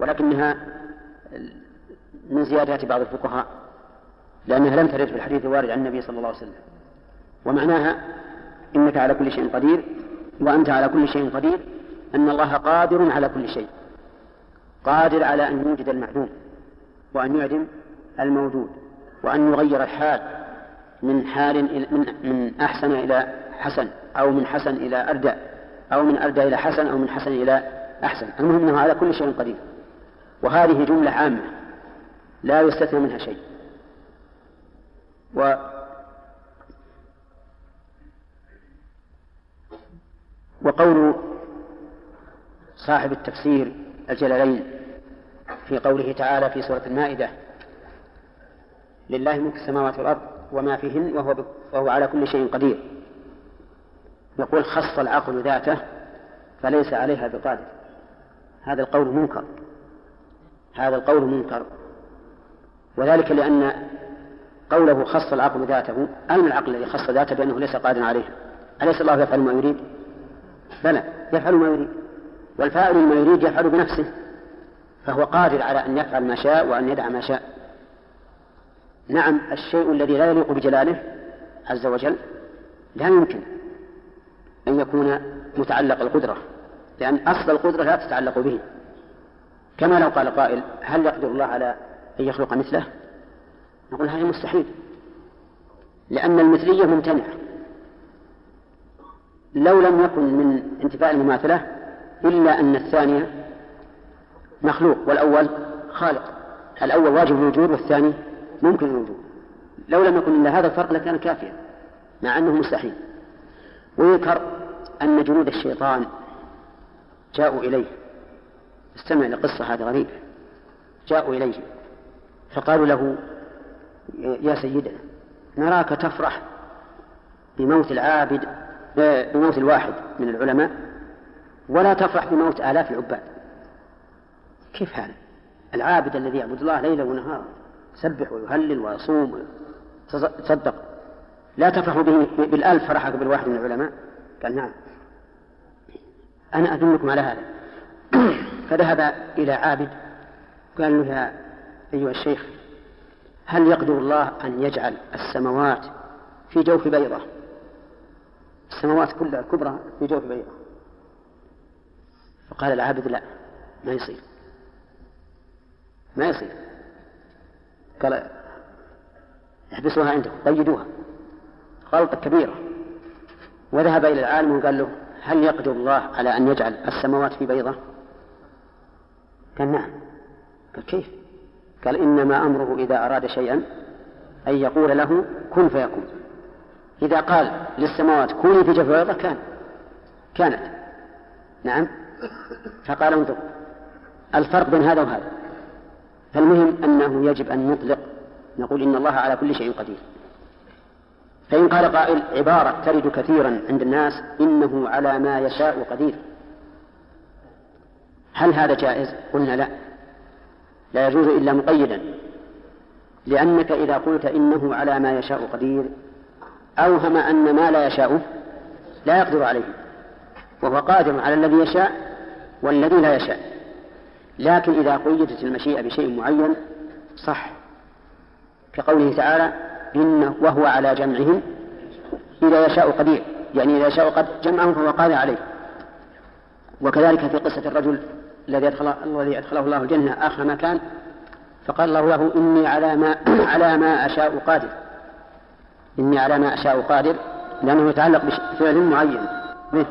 ولكنها من زيادات بعض الفقهاء لأنها لم ترد في الحديث الوارد عن النبي صلى الله عليه وسلم. ومعناها إنك على كل شيء قدير وأنت على كل شيء قدير أن الله قادر على كل شيء. قادر على أن يوجد المعدوم وأن يعدم الموجود وأن يغير الحال من حال من من أحسن إلى حسن أو من حسن إلى أردى أو من أردى إلى حسن أو من حسن إلى أحسن. المهم أنه على كل شيء قدير. وهذه جملة عامة لا يستثنى منها شيء. و وقول صاحب التفسير الجلالين في قوله تعالى في سورة المائدة لله ملك السماوات والأرض وما فيهن وهو, وهو على كل شيء قدير. يقول خص العقل ذاته فليس عليها بقادر. هذا القول منكر. هذا القول منكر. وذلك لأن قوله خص العقل ذاته أين العقل الذي خص ذاته بأنه ليس قادرا عليه؟ أليس الله يفعل ما يريد؟ بلى يفعل ما يريد. والفاعل ما يريد يفعل بنفسه فهو قادر على أن يفعل ما شاء وأن يدع ما شاء. نعم الشيء الذي لا يليق بجلاله عز وجل لا يمكن أن يكون متعلق القدرة لأن أصل القدرة لا تتعلق به. كما لو قال قائل هل يقدر الله على أن يخلق مثله؟ نقول هذا مستحيل. لأن المثلية ممتنعة. لو لم يكن من انتفاء المماثلة إلا أن الثانية مخلوق والأول خالق. الأول واجب الوجود والثاني ممكن الوجود. لو لم يكن إلا هذا الفرق لكان كافيا مع أنه مستحيل. ويذكر أن جنود الشيطان جاءوا إليه. استمع لقصة هذه غريبة. جاءوا إليه فقالوا له يا سيدنا نراك تفرح بموت العابد بموت الواحد من العلماء ولا تفرح بموت آلاف العباد. كيف هذا؟ العابد الذي يعبد الله ليلا ونهارا يسبح ويهلل ويصوم ويتصدق. لا تفرح به بالألف فرحك بالواحد من العلماء؟ قال نعم. أنا أدلكم على هذا. فذهب إلى عابد قال له يا أيها الشيخ هل يقدر الله أن يجعل السماوات في جوف بيضة؟ السماوات كلها الكبرى في جوف بيضة. فقال العابد لا ما يصير. ما يصير. قال احبسوها عندكم قيدوها غلطة كبيرة. وذهب إلى العالم وقال له هل يقدر الله على أن يجعل السماوات في بيضة؟ قال نعم. قال كيف؟ قال إنما أمره إذا أراد شيئا أن يقول له كن فيكون. إذا قال للسماوات كوني في بيضة كان. كانت. نعم. فقال انظر. الفرق بين هذا وهذا. فالمهم أنه يجب أن نطلق نقول إن الله على كل شيء قدير. فإن قال قائل عبارة ترد كثيرا عند الناس إنه على ما يشاء قدير. هل هذا جائز؟ قلنا لا. لا يجوز إلا مقيدا. لأنك إذا قلت إنه على ما يشاء قدير أوهم أن ما لا يشاء لا يقدر عليه. وهو قادر على الذي يشاء والذي لا يشاء. لكن إذا قيدت المشيئة بشيء معين صح. كقوله تعالى إنه وهو على جمعهم إذا يشاء قدير. يعني إذا يشاء قد جمعهم فهو قادر عليه. وكذلك في قصة الرجل الذي أدخل الذي أدخله الله الجنة آخر ما كان فقال الله له إني على ما على ما أشاء قادر. إني على ما أشاء قادر لأنه يتعلق بفعل معين. به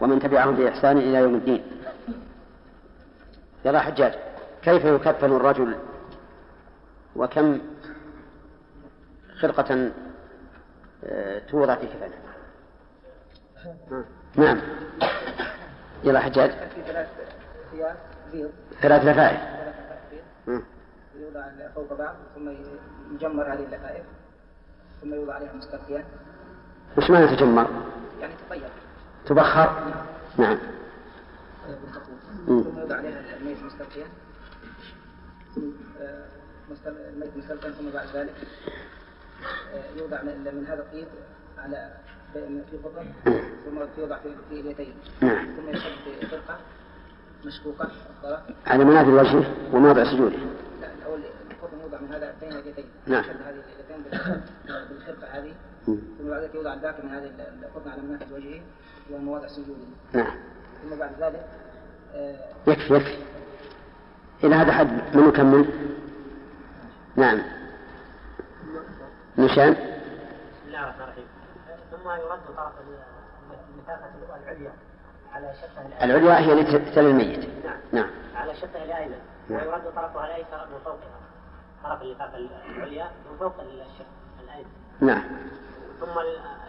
ومن تبعهم بإحسان إلى يوم الدين. يا حجاج كيف يكفن الرجل؟ وكم خرقة آه، توضع في كفنه؟ نعم. يلا حجاج. ثلاث لفائف. يوضع فوق بعض ثم يجمر هذه اللفائف ثم يوضع عليها مستقيا وش معنى تجمر؟ يعني تطيب تبخر؟ نعم. ثم يوضع عليها الميت مستقيا آه، الميت مستلقيا ثم بعد ذلك آه، يوضع من هذا الطيب على في بطن ثم يوضع في اليدين. نعم. ثم يشد فرقه مشكوكة الصلاة على منابر وجهه وموضع سجوده. لا الأول القطن يوضع من هذا بين اليدين نعم. هذه اليدين بال- بالخرقة هذه. ثم بعد ذلك يوضع الباقي من هذه القطن على منافذ وجهه ومواضع سجوده. نعم. ثم بعد ذلك آه، يكفي يكفي. إلى هذا حد من نكمل؟ نعم. نشان؟ بسم الله الرحمن الرحيم. ثم يرد طرف المسافة العليا. على شقه العليا هي التي تلي الميت. نعم. نعم. على شقه الأيمن نعم. ويرد طرفها الأيسر من فوقها طرف اللفافة العليا من فوق الشق الأيمن نعم. ثم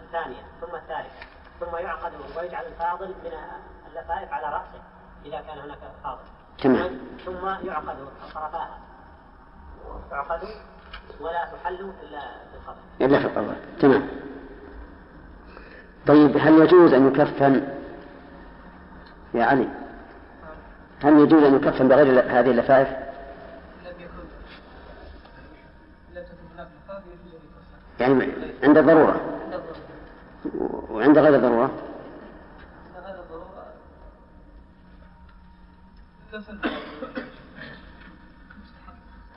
الثانية ثم الثالثة. ثم يعقد ويجعل الفاضل من اللفائف على رأسه إذا كان هناك فاضل. تمام. ثم يعقد طرفاها. تعقد ولا تحل إلا بالخبر إلا في القبر تمام. طيب هل يجوز أن يكفن يا علي هل يجوز أن يكفن بغير هذه اللفائف؟ يعني عند الضرورة؟ وعند غير الضرورة؟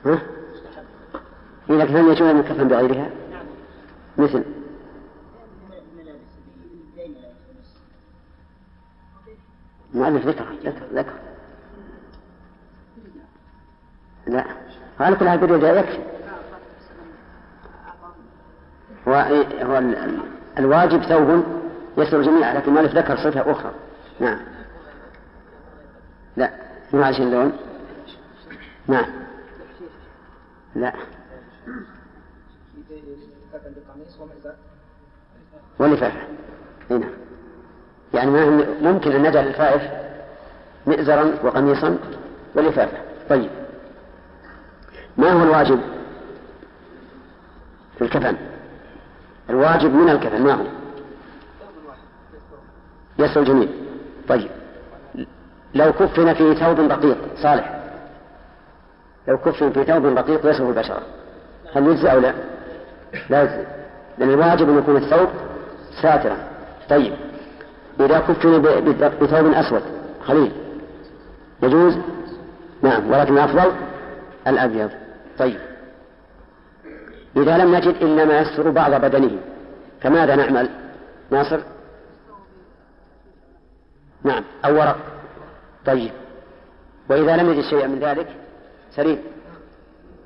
ها؟ لكن هل يجوز أن يكفن بغيرها؟ مثل المؤلف ذكر ذكر ذكر. لا. على كل حال بالرجاء يكفي. هو هو ال- ال- الواجب ثوب يستر الجميع لكن المؤلف ذكر صفة أخرى. نعم. لا. مو عشان لون نعم. لا. ولفافة. اي نعم. يعني ممكن أن نجعل الفائف مئزرا وقميصا ولفافة طيب. ما هو الواجب في الكفن؟ الواجب من الكفن ما هو؟ يسر الجميع. طيب. لو كفن في ثوب رقيق صالح. لو كفن في ثوب رقيق يسر البشرة. هل يجزي أو لا؟ لا يجزي. لأن الواجب أن يكون الثوب ساترا. طيب. إذا ب- بثوب أسود خليل. يجوز؟ نعم ولكن الأفضل الأبيض. طيب. إذا لم نجد إلا ما يستر بعض بدنه فماذا نعمل؟ ناصر؟ نعم أو ورق. طيب. وإذا لم نجد شيئا من ذلك سليم.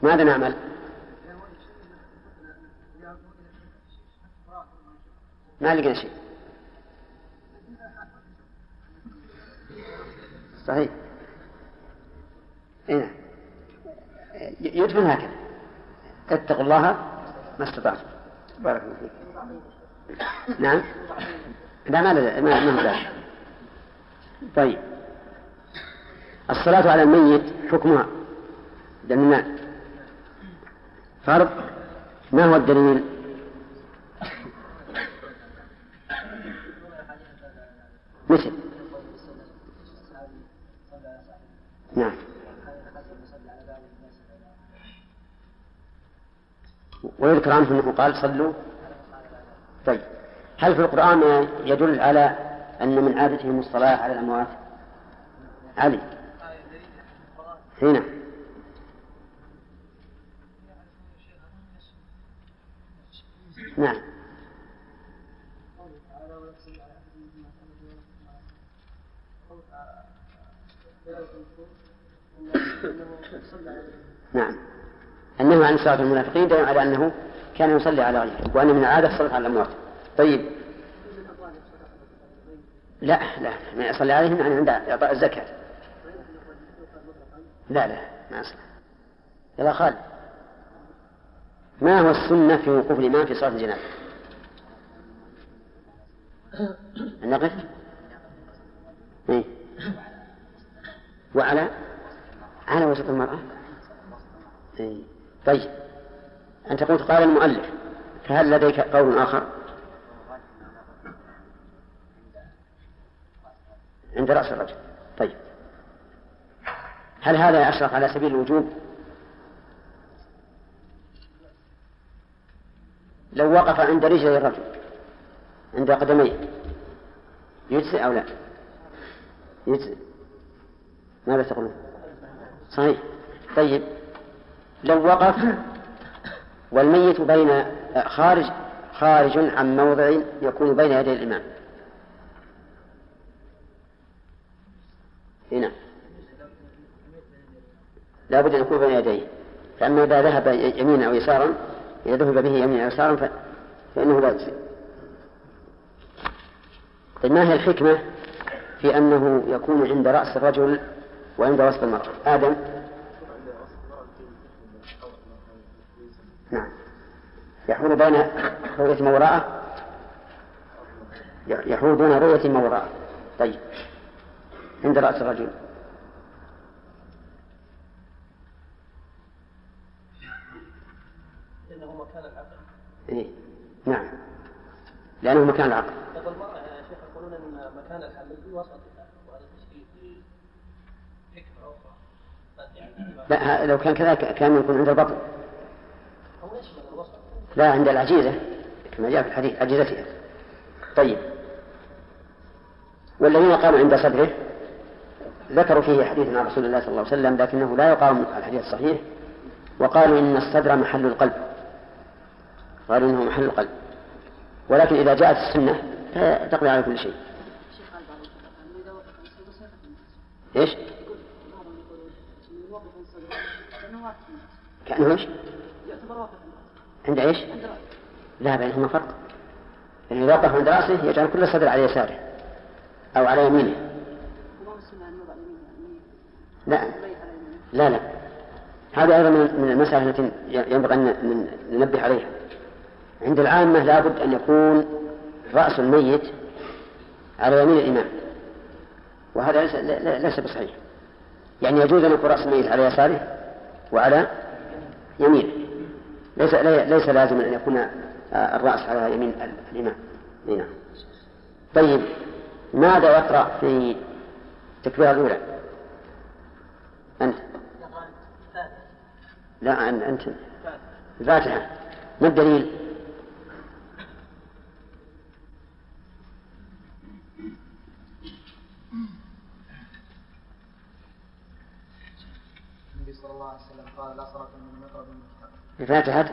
ماذا نعمل؟ ما لقينا شيء. صحيح. إيه. يدفن هكذا. اتقوا الله ما استطعتم. بارك الله فيك. نعم. لا ما لا ما ما طيب. الصلاة على الميت حكمها. دمنا فرض. ما هو الدليل؟ مثل. نعم. ويذكر عنه أنه قال صلوا. طيب. هل في القرآن يدل على أن من عادتهم الصلاة على الأموات؟ علي. هنا. نعم. نعم. النهي عن صلاة المنافقين دليل على أنه كان يصلي على غيره وأن من العادة الصلاة على الأموات طيب. لا لا ما يصلي عليهم يعني عند إعطاء الزكاة. لا لا ما يصلح يلا خالد. ما هو السنة في وقوف الإمام في صلاة الجنازة؟ نقف؟ إيه؟ وعلى؟ على وسط المرأة؟ إيه؟ طيب أنت قلت قال المؤلف فهل لديك قول آخر؟ عند رأس الرجل طيب هل هذا أشرف على سبيل الوجوب؟ لو وقف عند رجلي الرجل عند قدميه يجزئ أو لا؟ يجزئ ماذا تقولون؟ صحيح. طيب. لو وقف والميت بين خارج خارج عن موضع يكون بين يدي الإمام. هنا. لا بد أن يكون بين يديه. فأما إذا ذهب يمينا أو يسارا إذا ذهب به يمينا أو يسارا فإنه لا يجزي طيب ما هي الحكمة في أنه يكون عند رأس الرجل وعند وسط المرأة آدم. نعم. يحول بين رؤية ما وراءه. يحول بين رؤية ما وراءه. طيب. عند رأس الرجل. لأنه مكان العقل. إيه؟ نعم. لأنه مكان العقل. المرأة يا شيخ يقولون أن مكان الحمل في وسط وهذا تشريف حكمة أخرى لا لو كان كذلك كان يكون عند البطن. لا عند العجيزة كما جاء في الحديث عجيزتها طيب. والذين قالوا عند صدره ذكروا فيه حديث عن رسول الله صلى الله عليه وسلم لكنه لا يقام الحديث الصحيح وقالوا إن الصدر محل القلب. قالوا إنه محل القلب. ولكن إذا جاءت السنة تقضي على كل شيء. إيش؟ كأنه إيش؟ عند إيش؟ لا بينهما فرق يعني إذا وقف عند رأسه يجعل كل الصدر على يساره أو على يمينه. لا. لا لا. هذا أيضا من المسألة التي ينبغي أن ننبه عليها. عند العامة لابد أن يكون رأس الميت على يمين الإمام. وهذا ليس ليس بصحيح. يعني يجوز أن يكون رأس الميت على يساره وعلى يمينه ليس ليس لازما أن يكون الرأس على يمين الإمام. هنا طيب ماذا يقرأ في التكبيرة الأولى؟ أنت. لا أنت. الفاتحة. ما الدليل؟ النبي صلى الله عليه وسلم قال لا صلاة الفاتحة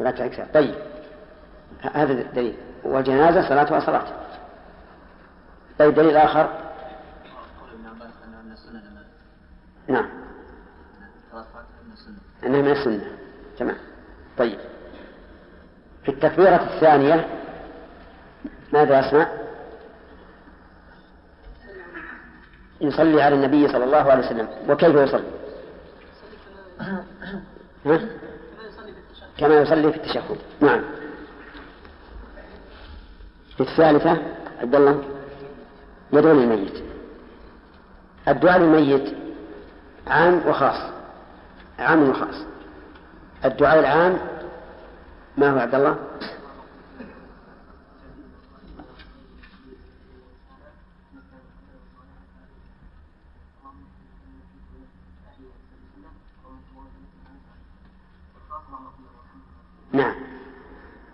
الفاتحة أكثر طيب. هذا الدليل والجنازة صلاتها صلاة طيب دليل آخر. نعم. أنها من السنة. تمام. طيب. في التكبيرة الثانية ماذا يصنع؟ يصلي على النبي صلى الله عليه وسلم. وكيف يصلي؟ كما يصلي في التشهد. نعم. الثالثة عبد الله يدعو للميت. الدعاء للميت عام وخاص. عام وخاص. الدعاء العام ما هو عبد الله؟ نعم.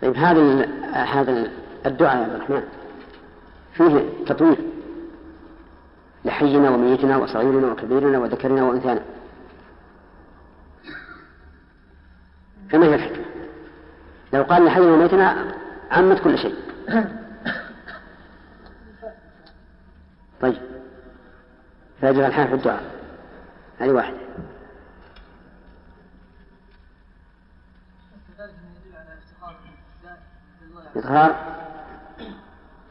طيب هذا هذا الدعاء يا عبد الرحمن. فيه تطوير لحينا وميتنا وصغيرنا وكبيرنا وذكرنا وأنثانا. فما هي الحكمة؟ لو قال لحينا وميتنا عمت كل شيء. طيب. فيجب الحال في الدعاء. هذه واحدة. إظهار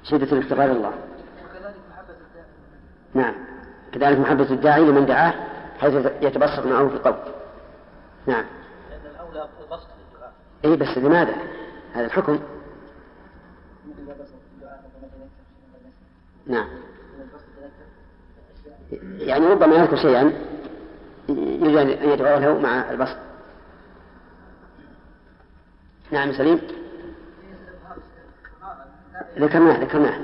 شدة الافتقار إلى الله نعم. كذلك محبة الداعي لمن دعاه حيث يتبسط معه في القول نعم. لأن الأولى بسط الدعاء إيه بس لماذا؟ هذا الحكم. نعم. يعني ربما يذكر شيئا يريد أن يدعو له مع البسط. نعم سليم. ذكرناه ذكرناه.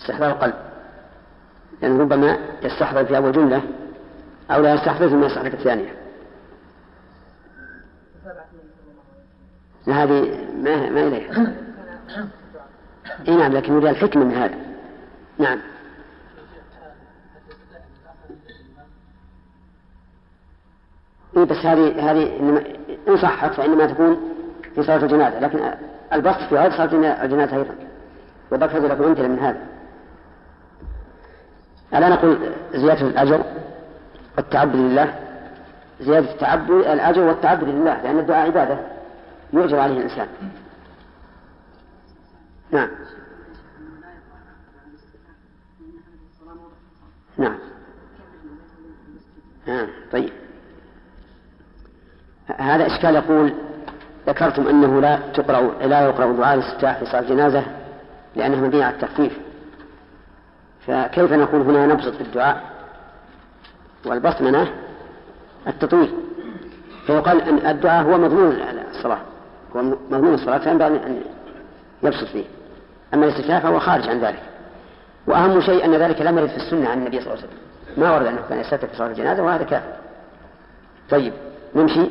استحضار القلب. لأنه ربما يستحضر في أول جملة أو لا يستحضر ثم يستحضر في الثانية هذه ما ما إليها. إي نعم لكن يريد الحكمة من هذا. نعم. إيه بس هذه هذه إن صحت فإنما تكون في صلاة الجنازة. لكن البسط في غير صلاة الجنازة أيضا. وذكرت لكم أمثلة من هذا. ألا نقول زيادة الأجر والتعبد لله. زيادة التعبد الأجر والتعبد لله لأن الدعاء عبادة يؤجر عليه الإنسان. نعم. نعم. آه طيب. هذا إشكال يقول ذكرتم أنه لا تقرأ لا يقرأ دعاء الاستفتاح في صلاة الجنازة لأنه مبني على التخفيف. فكيف نقول هنا نبسط الدعاء والبسط التطويل. فيقال أن الدعاء هو مضمون الصلاة. هو مضمون الصلاة فينبغي أن يبسط فيه. أما الاستفتاح فهو خارج عن ذلك. وأهم شيء أن ذلك لم يرد في السنة عن النبي صلى الله عليه وسلم. ما ورد أنه كان يستفتح في صلاة الجنازة وهذا كافر. طيب نمشي.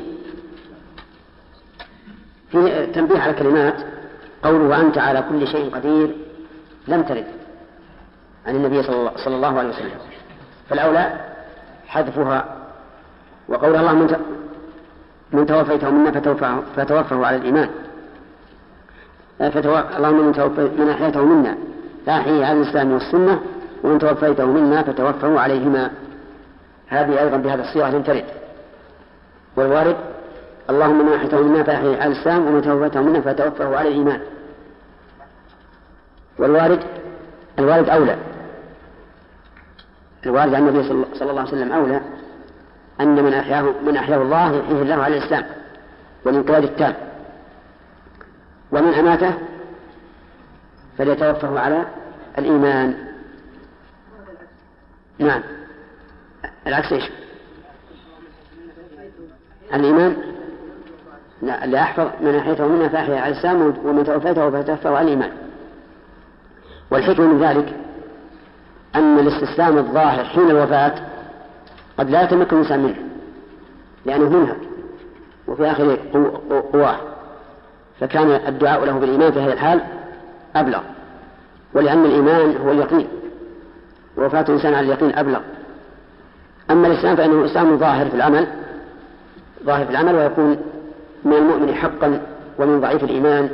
في تنبيه على كلمات قوله وأنت على كل شيء قدير لم ترد عن النبي صلى الله عليه وسلم. فالأولى حذفها وقول الله من توفيته منا فتوفه على الإيمان. فتو... اللهم من, توفي... من أحييته منا. فأحيي على الإسلام والسنة ومن توفيته منا فتوفه عليهما. هذه أيضا بهذا الصيغة لم ترد. والوارد اللهم من أحيته منا فأحيي على الإسلام ومن توفيته منا فتوفه على الإيمان. والوارد الوارد أولى. الوارد عن النبي صلى الله عليه وسلم أولى أن من أحياه من أحياه الله يحييه الله على الإسلام والانقياد التام. ومن أماته فليتوفه على الإيمان. نعم. العكس إيش؟ الإيمان لا اللي أحفظ من أحيته منا فأحيا على الإسلام ومن توفيته فتوفه على الإيمان. والحكمة من ذلك أن الاستسلام الظاهر حين الوفاة قد لا يتمكن الإنسان منه لأنه منهك وفي آخر قواه. فكان الدعاء له بالإيمان في هذه الحال أبلغ ولأن الإيمان هو اليقين ووفاة الإنسان على اليقين أبلغ. أما الإسلام فإنه إسلام ظاهر في العمل ظاهر في العمل ويكون من المؤمن حقا ومن ضعيف الإيمان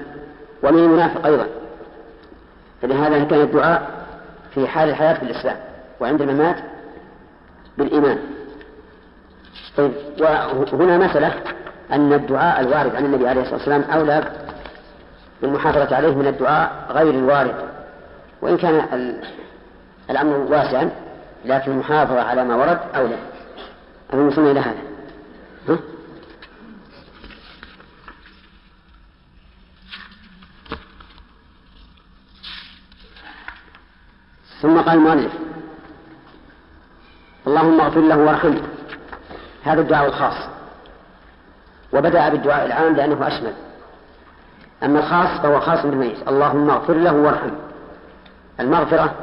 ومن المنافق أيضا. فلهذا كان الدعاء في حال الحياة في الإسلام وعند الممات بالإيمان. طيب وهنا مسألة أن الدعاء الوارد عن النبي عليه الصلاة والسلام أولى بالمحافظة عليه من الدعاء غير الوارد. وإن كان الأمر واسعا لكن المحافظة على ما ورد أولى. وصلنا إلى هذا ها؟ ثم قال المؤلف اللهم اغفر له وارحمه. هذا الدعاء الخاص. وبدأ بالدعاء العام لأنه أشمل. أما الخاص فهو خاص بالميت. اللهم اغفر له وارحمه. المغفرة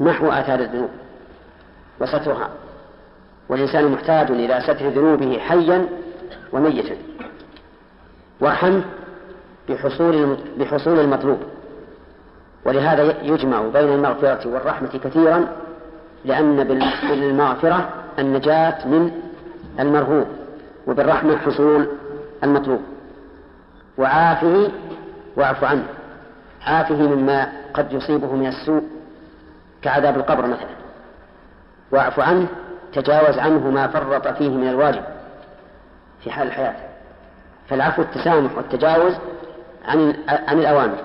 محو آثار الذنوب. وسترها. والإنسان محتاج إلى ستر ذنوبه حيا وميتا. وارحمه بحصول بحصول المطلوب. ولهذا يجمع بين المغفرة والرحمة كثيرا لأن بالمغفرة النجاة من المرهوب وبالرحمة حصول المطلوب. وعافه واعف عنه. عافه مما قد يصيبه من السوء كعذاب القبر مثلا. واعف عنه تجاوز عنه ما فرط فيه من الواجب في حال الحياة. فالعفو التسامح والتجاوز عن عن الأوامر.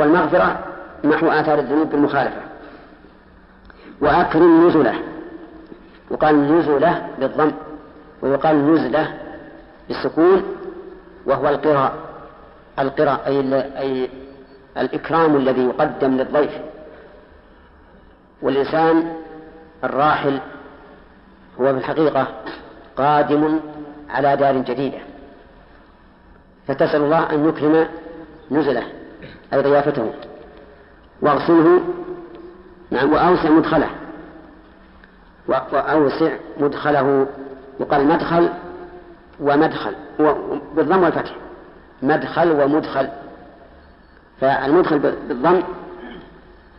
والمغفرة محو آثار الذنوب بالمخالفة. وأكرم نزله. يقال نزله بالضم ويقال نزله بالسكون وهو القراء. القراء أي, أي الإكرام الذي يقدم للضيف. والإنسان الراحل هو في الحقيقة قادم على دار جديدة. فتسأل الله أن يكرم نزله. أي ضيافته وأغسله نعم وأوسع مدخله. وأوسع مدخله. يقال مدخل ومدخل بالضم والفتح. مدخل ومدخل. فالمدخل بالضم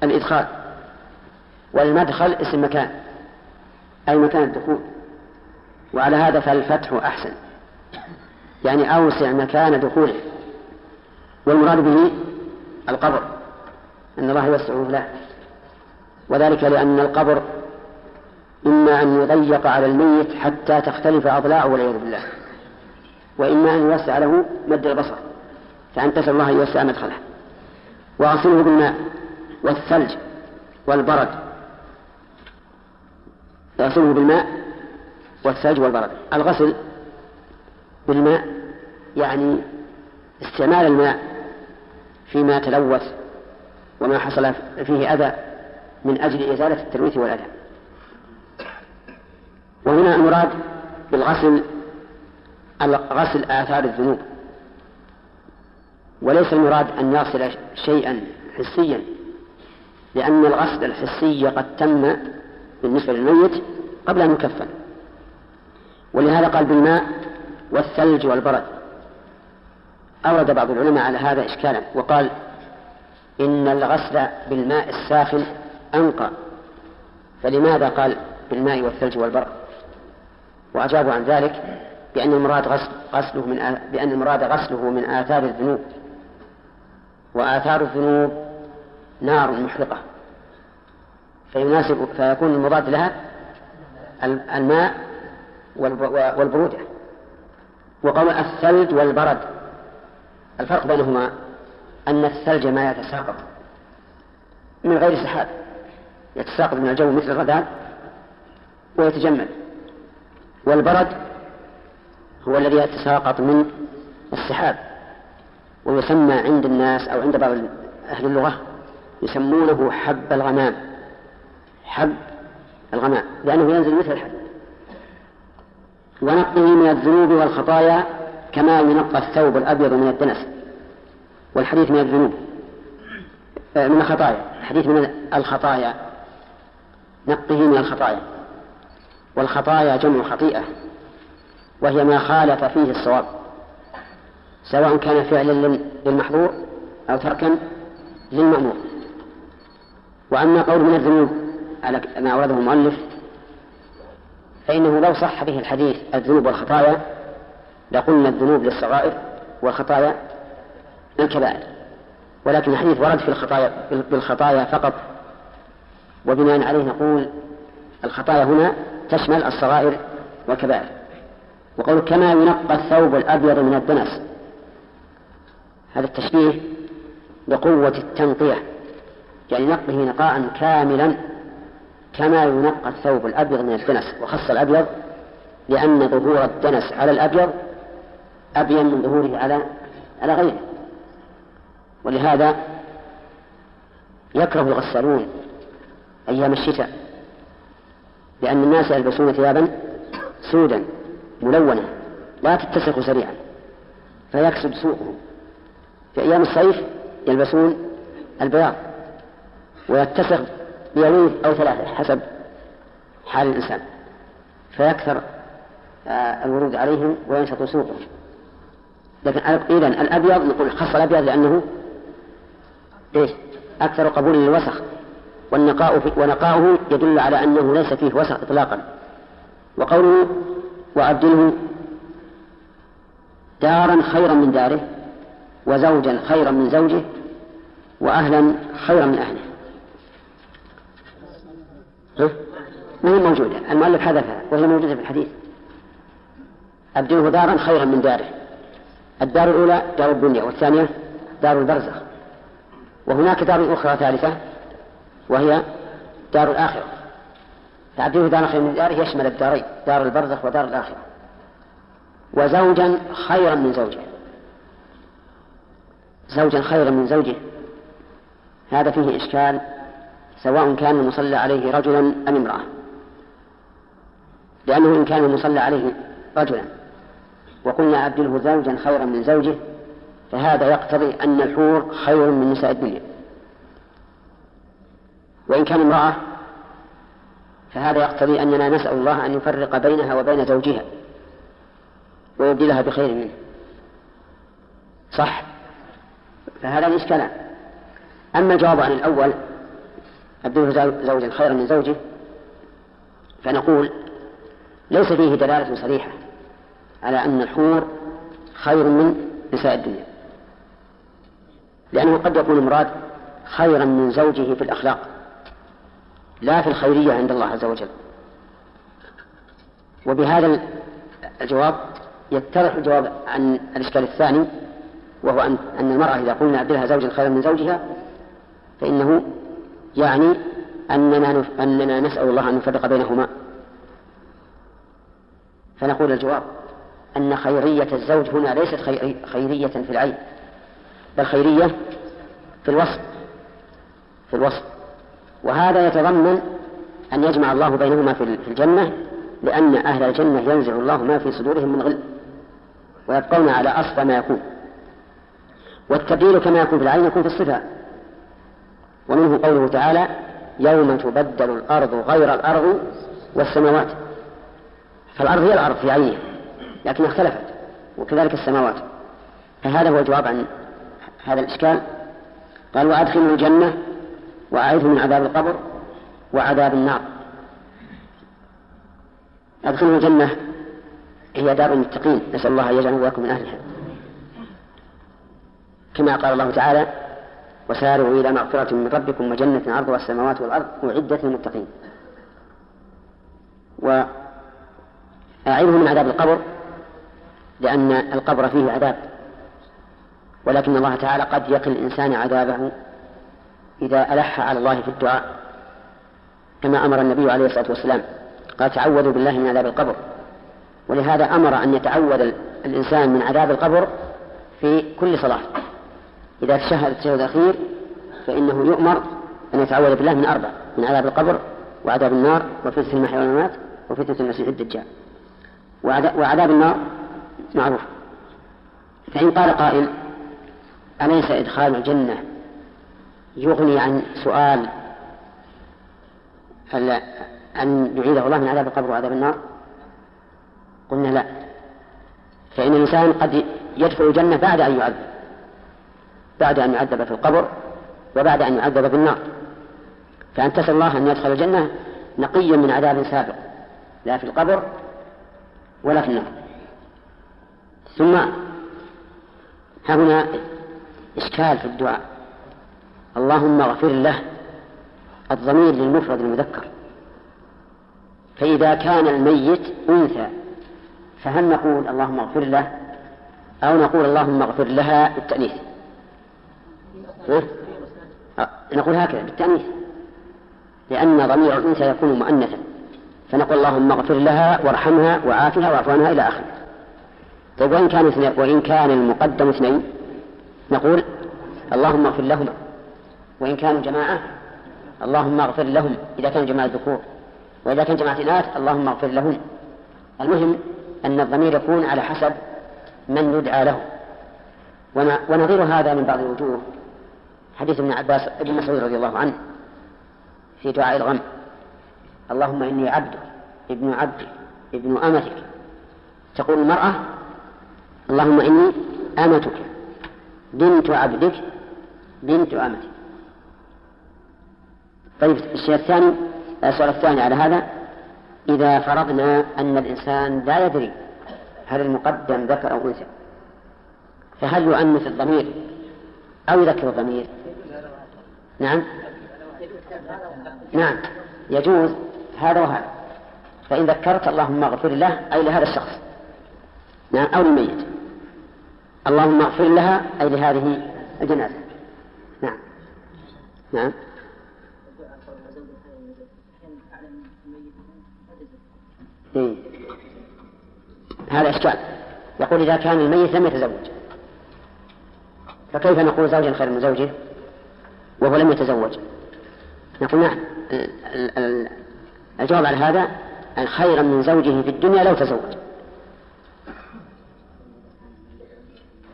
الإدخال. والمدخل اسم مكان. أي مكان الدخول. وعلى هذا فالفتح أحسن. يعني أوسع مكان دخوله. والمراد به القبر أن الله يوسعه له. وذلك لأن القبر إما أن يضيق على الميت حتى تختلف أضلاعه والعياذ بالله وإما أن يوسع له مد البصر فأن تسأل الله أن يوسع مدخله. وأصله بالماء والثلج والبرد. يغسله بالماء والثلج والبرد. الغسل بالماء يعني استعمال الماء فيما تلوث وما حصل فيه أذى من أجل إزالة التلويث والأذى. وهنا المراد بالغسل غسل آثار الذنوب. وليس المراد أن يغسل شيئا حسيا لأن الغسل الحسي قد تم بالنسبة للميت قبل أن يكفن. ولهذا قال بالماء والثلج والبرد. أورد بعض العلماء على هذا إشكالا وقال إن الغسل بالماء الساخن أنقى. فلماذا قال بالماء والثلج والبرد؟ وأجابوا عن ذلك بأن المراد غسل غسله من بأن المراد غسله من آثار الذنوب. وآثار الذنوب نار محرقة. فيناسب فيكون المضاد لها الماء والبرودة. وقول الثلج والبرد. الفرق بينهما أن الثلج ما يتساقط من غير سحاب يتساقط من الجو مثل الرذاذ ويتجمد. والبرد هو الذي يتساقط من السحاب ويسمى عند الناس أو عند بعض أهل اللغة يسمونه حب الغمام حب الغمام لأنه ينزل مثل الحب. ونقه من الذنوب والخطايا كما ينقى الثوب الأبيض من الدنس والحديث من الذنوب. آه، من الخطايا. الحديث من الخطايا. نقه من الخطايا. والخطايا جمع خطيئة وهي ما خالف فيه الصواب سواء كان فعلا للمحظور أو تركا للمأمور. وأما قول من الذنوب على ما أورده المؤلف فإنه لو صح به الحديث الذنوب والخطايا لقلنا الذنوب للصغائر والخطايا للكبائر. ولكن الحديث ورد في الخطايا بالخطايا فقط. وبناء عليه نقول الخطايا هنا تشمل الصغائر والكبائر. وقول كما ينقى الثوب الأبيض من الدنس. هذا التشبيه بقوة التنقية يعني نقه نقاء كاملا كما ينقى الثوب الأبيض من الدنس. وخص الأبيض لأن ظهور الدنس على الأبيض أبين من ظهوره على على غيره. ولهذا يكره الغسالون أيام الشتاء لأن الناس يلبسون ثيابا سودا ملونة لا تتسخ سريعا فيكسد سوقهم في أيام الصيف يلبسون البياض ويتسخ بيومين أو ثلاثة حسب حال الإنسان فيكثر آه، الورود عليهم وينشط سوقهم. لكن إذا الأبيض نقول خص الأبيض لأنه إيش؟ أكثر قبول للوسخ. والنقاء في ونقاؤه يدل على أنه ليس فيه وسخ إطلاقا. وقوله وأبدله دارا خيرا من داره وزوجا خيرا من زوجه وأهلا خيرا من أهله؟ ما هي موجودة؟ المؤلف حذفها وهي موجودة في الحديث. أبدله دارا خيرا من داره. الدار الأولى دار الدنيا والثانية دار البرزخ. وهناك دار أخرى ثالثة وهي دار الآخرة. تعبير دار خير من داره يشمل الدارين دار البرزخ ودار الآخرة. وزوجا خيرا من زوجه. زوجا خيرا من زوجه. هذا فيه إشكال سواء كان المصلى عليه رجلا أم امرأة. لأنه إن كان المصلى عليه رجلا وقلنا أبدله زوجا خيرا من زوجه فهذا يقتضي أن الحور خير من نساء الدنيا. وإن كان امرأة فهذا يقتضي أننا نسأل الله أن يفرق بينها وبين زوجها ويبدلها بخير منه. صح؟ فهذا الإشكالان أما الجواب عن الأول أبدله زوجا خيرا من زوجه فنقول ليس فيه دلالة صريحة. على أن الحور خير من نساء الدنيا. لأنه قد يكون المراد خيرا من زوجه في الأخلاق لا في الخيرية عند الله عز وجل. وبهذا الجواب يتضح الجواب عن الإشكال الثاني وهو أن أن المرأة إذا قلنا أبدلها زوجا خيرا من زوجها فإنه يعني أننا أننا نسأل الله أن نفرق بينهما. فنقول الجواب أن خيرية الزوج هنا ليست خيرية في العين بل خيرية في الوصف في الوصف. وهذا يتضمن أن يجمع الله بينهما في الجنة لأن أهل الجنة ينزع الله ما في صدورهم من غل ويبقون على أصل ما يكون. والتبديل كما يكون في العين يكون في الصفة. ومنه قوله تعالى يوم تبدل الأرض غير الأرض والسماوات. فالأرض هي الأرض في عينها لكنها اختلفت وكذلك السماوات. فهذا هو الجواب عن هذا الإشكال. قال وأدخلوا الجنة وأعيذه من عذاب القبر وعذاب النار. أدخلوا الجنة هي دار المتقين. نسأل الله أن يجعلنا وإياكم من أهلها كما قال الله تعالى وسارعوا إلى مغفرة من ربكم وجنة عرضها السماوات والأرض أعدت للمتقين. وأعيذه من عذاب القبر لأن القبر فيه عذاب. ولكن الله تعالى قد يقي الإنسان عذابه إذا ألح على الله في الدعاء كما أمر النبي عليه الصلاة والسلام. قال تعوذوا بالله من عذاب القبر. ولهذا أمر أن يتعوذ الإنسان من عذاب القبر في كل صلاة. إذا تشهد التشهد الأخير فإنه يؤمر أن يتعوذ بالله من أربع من عذاب القبر وعذاب النار وفتنة المحيا والممات وفتنة المسيح الدجال. وعذاب النار معروف. فإن قال قائل أليس إدخال الجنة يغني عن سؤال أن يعيده الله من عذاب القبر وعذاب النار؟ قلنا لا. فإن الإنسان قد يدخل الجنة بعد أن يعذب بعد أن يعذب في القبر وبعد أن يعذب بالنار فأن تسأل الله أن يدخل الجنة نقيا من عذاب سابق لا في القبر ولا في النار. ثم هنا إشكال في الدعاء. اللهم اغفر له الضمير للمفرد المذكر. فإذا كان الميت أنثى فهل نقول اللهم اغفر له؟ أو نقول اللهم اغفر لها بالتأنيث؟ نقول هكذا بالتأنيث. لأن ضمير الأنثى يكون مؤنثا. فنقول اللهم اغفر لها وارحمها وعافها واعف إلى آخره. طيب وإن كان وإن كان المقدم اثنين نقول اللهم اغفر لهما وإن كانوا جماعة اللهم اغفر لهم. إذا كانوا جماعة ذكور وإذا كان جماعة إناث اللهم اغفر لهن المهم أن الضمير يكون على حسب من يدعى له. ونظير هذا من بعض الوجوه. حديث ابن عباس ابن مسعود رضي الله عنه في دعاء الغم. اللهم إني عبدك ابن عبدك ابن أمتك. تقول المرأة اللهم إني أمتك. بنت عبدك بنت أمتك طيب الشيء الثاني السؤال الثاني على هذا. إذا فرضنا أن الإنسان لا يدري هل المقدم ذكر أو أنثى فهل يؤنث الضمير أو يذكر الضمير؟ نعم. نعم. يجوز هذا وهذا. فإن ذكرت اللهم اغفر له أي لهذا الشخص. نعم أو للميت. اللهم اغفر لها أي لهذه الجنازة. نعم. نعم؟ هذا إشكال. يقول إذا كان الميت لم يتزوج. فكيف نقول زوجا خير من زوجه وهو لم يتزوج؟ نقول نعم. الجواب على هذا خيرا من زوجه في الدنيا لو تزوج.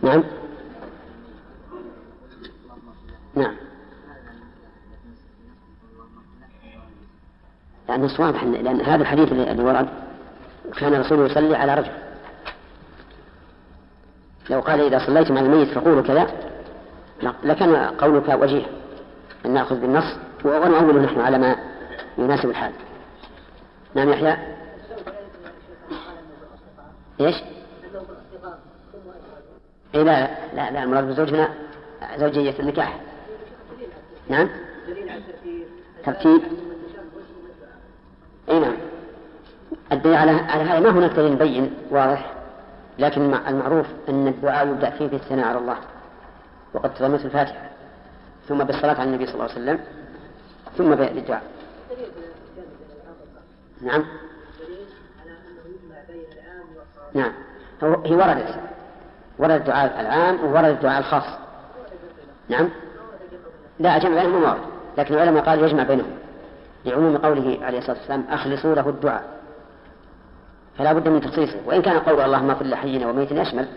نعم. نعم. لأن واضح لأن هذا الحديث اللي ورد كان الرسول يصلي على رجل. لو قال إذا صليت مع الميت فقولوا كذا لكان قولك وجيه. أن نأخذ بالنص. ونؤوله نحن على ما يناسب الحال. نعم يحيى؟ إيش؟ اي لا لا لا المراد بالزوج هنا زوجية النكاح. نعم؟ ترتيب. اي نعم. الدليل على على هذا ما هناك دليل بين واضح لكن المعروف أن الدعاء يبدأ فيه بالثناء على الله وقد تضمنت الفاتحة ثم بالصلاة على النبي صلى الله عليه وسلم ثم بالدعاء نعم. نعم. هي وردت ورد الدعاء العام وورد الدعاء الخاص. نعم؟ لا جمع بينهم ورد لكن العلماء قالوا يجمع بينهم. لعموم قوله عليه الصلاة والسلام أخلصوا له الدعاء. فلا بد من تخصيصه. وإن كان قول اللهم اغفر لحينا وميتنا يشمل.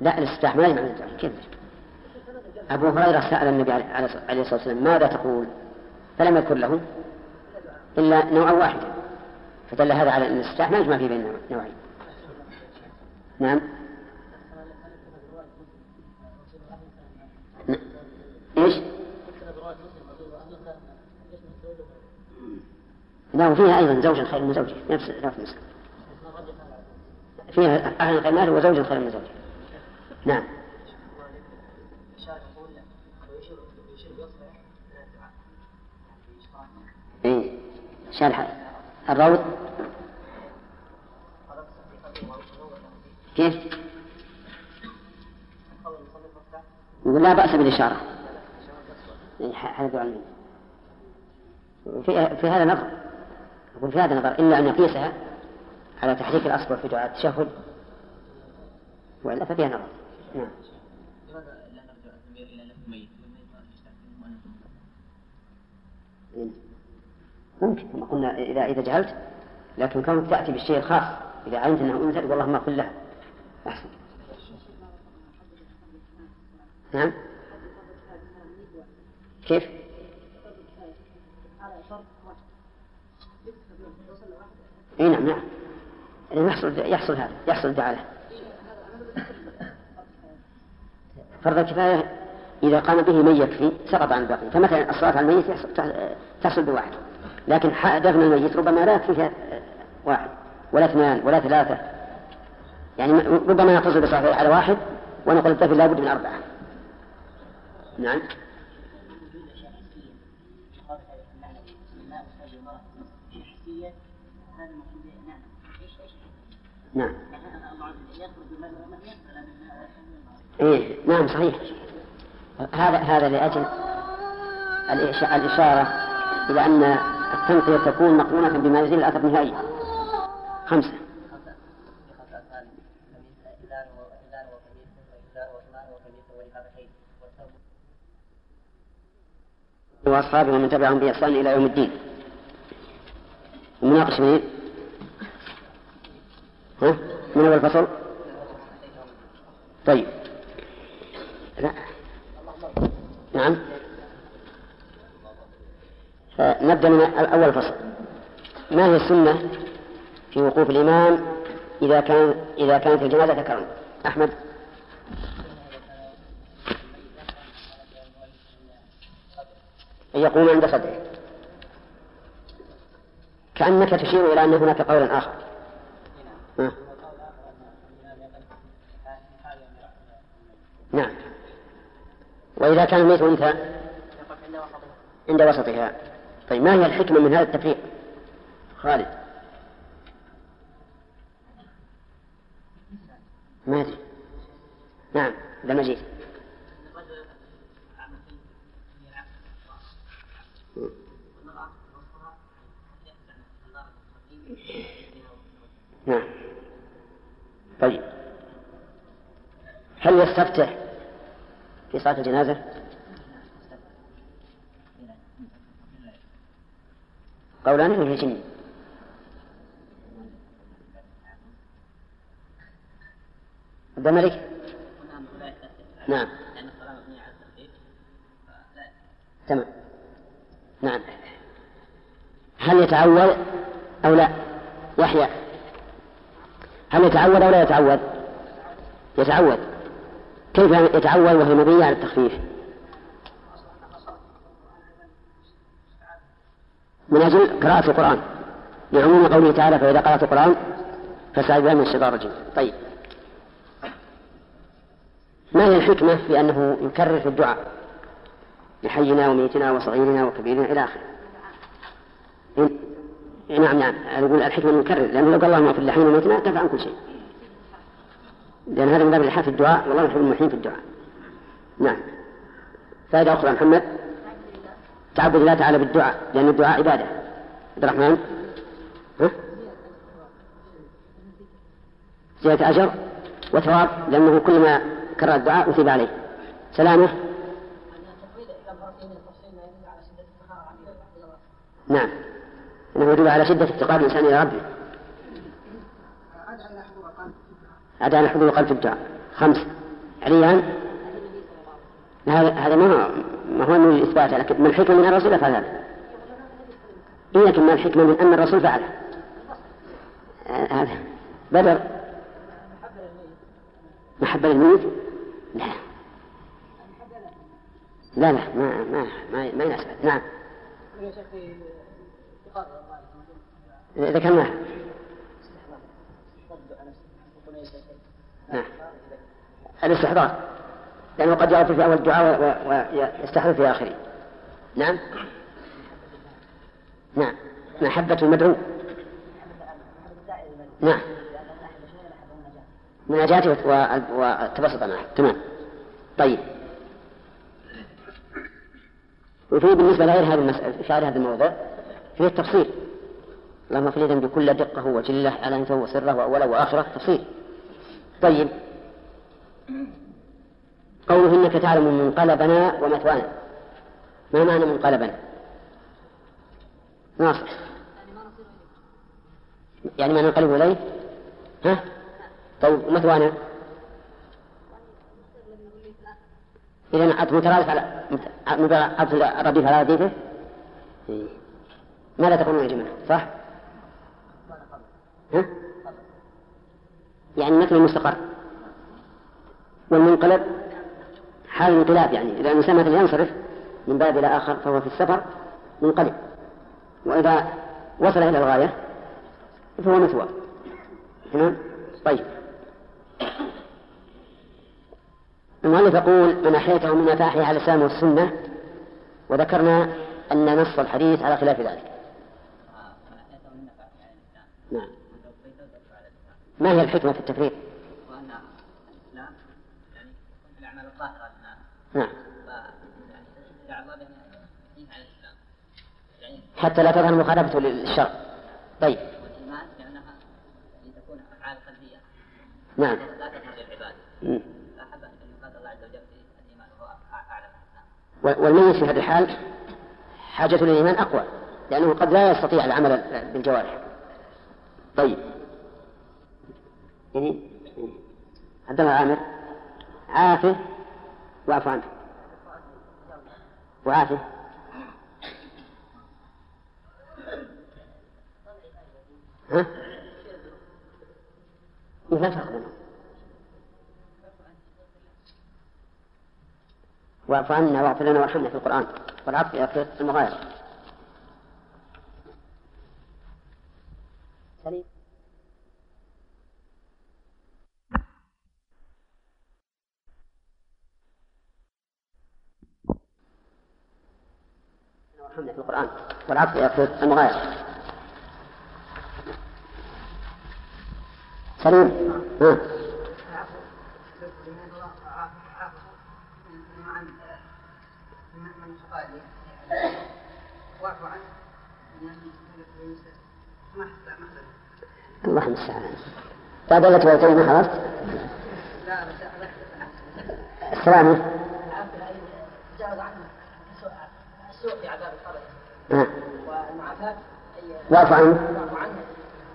لا الاستفتاح ما يجمع بين الدعاء كيف؟ أبو هريرة سأل النبي عليه الصلاة والسلام ماذا تقول؟ فلم يذكر له إلا نوعا واحدا. فدل هذا على أن الاستفتاح ما يجمع فيه بين نوعين. نعم. إيش؟ لا وفيها أيضا زوج خير من زوجه نفس نفس فيها أهل الخير وزوج خير من زوجه نعم. اي شارح الروض؟ كيف؟ يقول لا بأس بالإشارة. هذا دعاء المين في, في هذا نظر. يقول في هذا نظر. إلا أن يقيسها على تحريك الأصبع في دعاء التشهد. وإلا ففيها نظر. نعم. ممكن. كما قلنا إذا إذا جهلت لكن كونك تأتي بالشيء الخاص إذا علمت أنه أنثى والله ما قل له نعم. كيف؟ إي نعم نعم. يعني يحصل يحصل هذا يحصل الدعاء فرض الكفاية إذا قام به من يكفي سقط عن الباقي. فمثلا الصلاة على الميت تحصل بواحد. لكن دفن الميت ربما لا يكفي واحد ولا اثنان ولا ثلاثة. يعني ربما نقتصر بصلاة على واحد ونقول الدفن لابد من أربعة. نعم. نعم. إيه نعم صحيح. هذا هذا لأجل الإشارة إلى أن التنقية تكون مقرونة بما يزيل الأثر النهائي. خمسة. وأصحابه ومن تبعهم بإحسان إلى يوم الدين. المناقش منين؟ ها؟ من أول فصل؟ طيب. لا. نعم. فنبدأ من أول فصل ما هي السنة في وقوف الإمام إذا كان إذا كانت الجنازة ذكرا أحمد. يقوم عند صدره. كأنك تشير إلى أن هناك قولا آخر. نعم. وإذا كان الميت أنثى عند وسطها. طيب ما هي الحكمة من هذا التفريق؟ خالد. ما أدري. نعم ذا مجيد. نعم. طيب. هل يستفتح في صلاة الجنازة؟ قولان وهي جن عبد الملك؟ نعم. تمام. نعم. هل يتعود أو لا؟ يحيى هل يتعود أو لا يتعود؟ يتعود. كيف يتعود وهي مبنية على التخفيف؟ من أجل قراءة القرآن. لعموم قوله تعالى فإذا قرأت القرآن بالله من الشيطان الرجيم. طيب. ما هي الحكمة في أنه يكرر في الدعاء؟ لحينا وميتنا وصغيرنا وكبيرنا إلى آخره. نعم نعم. أقول الحكمة المكرر لأنه لو قال اللهم اغفر لحينا وميتنا كفى عن كل شيء. لأن هذا من باب الإلحاح في الدعاء. والله يحب الملحين في الدعاء. نعم. فائدة أخرى محمد. تعبد الله تعالى بالدعاء لأن الدعاء عبادة. عبد الرحمن. ها؟ زيادة أجر وثواب لأنه كلما كرر الدعاء أثيب عليه. سلامة. نعم. أنه يدل على شدة افتقار الإنسان إلى ربه. عدا أن حضور القلب في الدعاء. خمس. عليان. هذا هذا ما ما هو من الإثبات لكن من الحكمة من الرسول فعل هذا. لكن ما الحكمة من أن الرسول فعله هذا. بدر. محبة للميت؟ لا. لا لا ما ما ما, ما يناسب. نعم. ذكرناه نعم. الاستحضار. لأنه قد يغفل في أول الدعاء ويستحضر في آخره. نعم. نعم. محبة المدعو. نعم. مناجاته والتبسط معه. تمام. طيب. وفي بالنسبة لغير هذه المسألة في هذا الموضوع فيه التفصيل. اغفر لي بكل دقة وجلة علانيته وسره وأوله وآخره. تفصيل. طيب. قوله إنك تعلم منقلبنا ومثوانا. ما معنى منقلبنا؟ ناصر. يعني ما ننقلب إليه؟ ها؟ طيب مثوانا إذا عطف مترادف على عطف الرديف على رديفه إيه. ماذا تقولون يا جماعة؟ صح؟ ها؟ يعني مثل المستقر والمنقلب حال الانقلاب يعني. إذا الإنسان مثلا ينصرف من باب إلى آخر فهو في السفر منقلب. وإذا وصل إلى الغاية فهو مثوى. تمام؟ طيب. المؤلف يقول من أحيته من أفاحي على الإسلام والسنة وذكرنا أن نص الحديث على خلاف ذلك نعم ما هي الحكمة في التفريق؟ وأن الإسلام يعني الأعمال الظاهرة نعم. حتى لا تظهر مخالفته للشرع. طيب. والإيمان لأنها تكون أفعال قلبية نعم. لا تظهر للعباد. لا حب أن يقال الله عز وجل في الإيمان وهو أعلم والميت في هذه الحال حاجة للإيمان أقوى لأنه قد لا يستطيع العمل بالجوارح. طيب. يعني عبد الله عامر. عافه واعف عنه وعافه ها؟ لا فرق بينهم واعف عنا واغفر لنا وارحمنا في القرآن والعفو في المغايرة. سليم وارحمنا في والعفو في المغايرة. سليم. ها. الله المستعان. بعد التي بيتين حضرت؟ السلام تجاوز عنه السوء في عذاب القبر والمعافاة واعف عنه.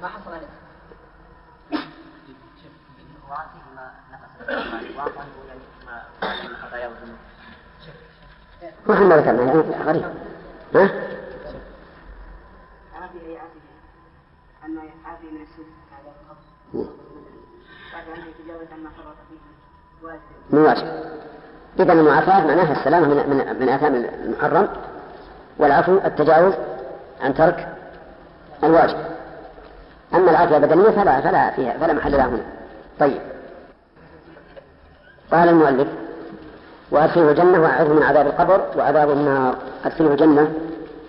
ما حصل له ما إحنا ذكرنا غريب. ها؟ عافية عافية أنه عافية من السوء بعد أن يتجاوز عما فرط فيه من واجب. إذا المعافاة معناها السلامة من من من آثام المحرم. والعفو التجاوز عن ترك الواجب. أما العافية البدنية فلا فلا فيها فلا محل لها هنا. طيب. قال المؤلف وأدخله الجنة وأعذه من عذاب القبر وعذاب النار. أدخله الجنة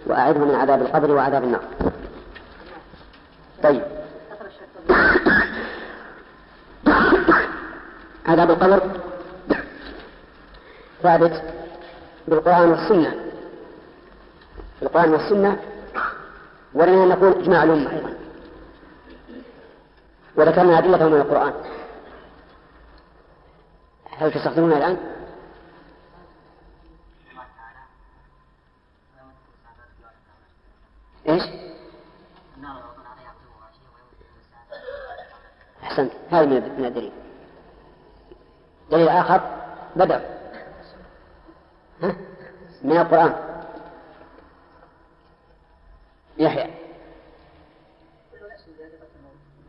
وأعذه من عذاب القبر وعذاب النار. طيب. عذاب القبر ثابت بالقرآن والسنة. بالقرآن والسنة ولنا نقول إجماع الأمة أيضا وذكرنا أدلته من القرآن هل تستخدمونها الآن؟ إيش؟ أحسنت هذا من الدليل دليل آخر بدر ها؟ من القرآن يحيى.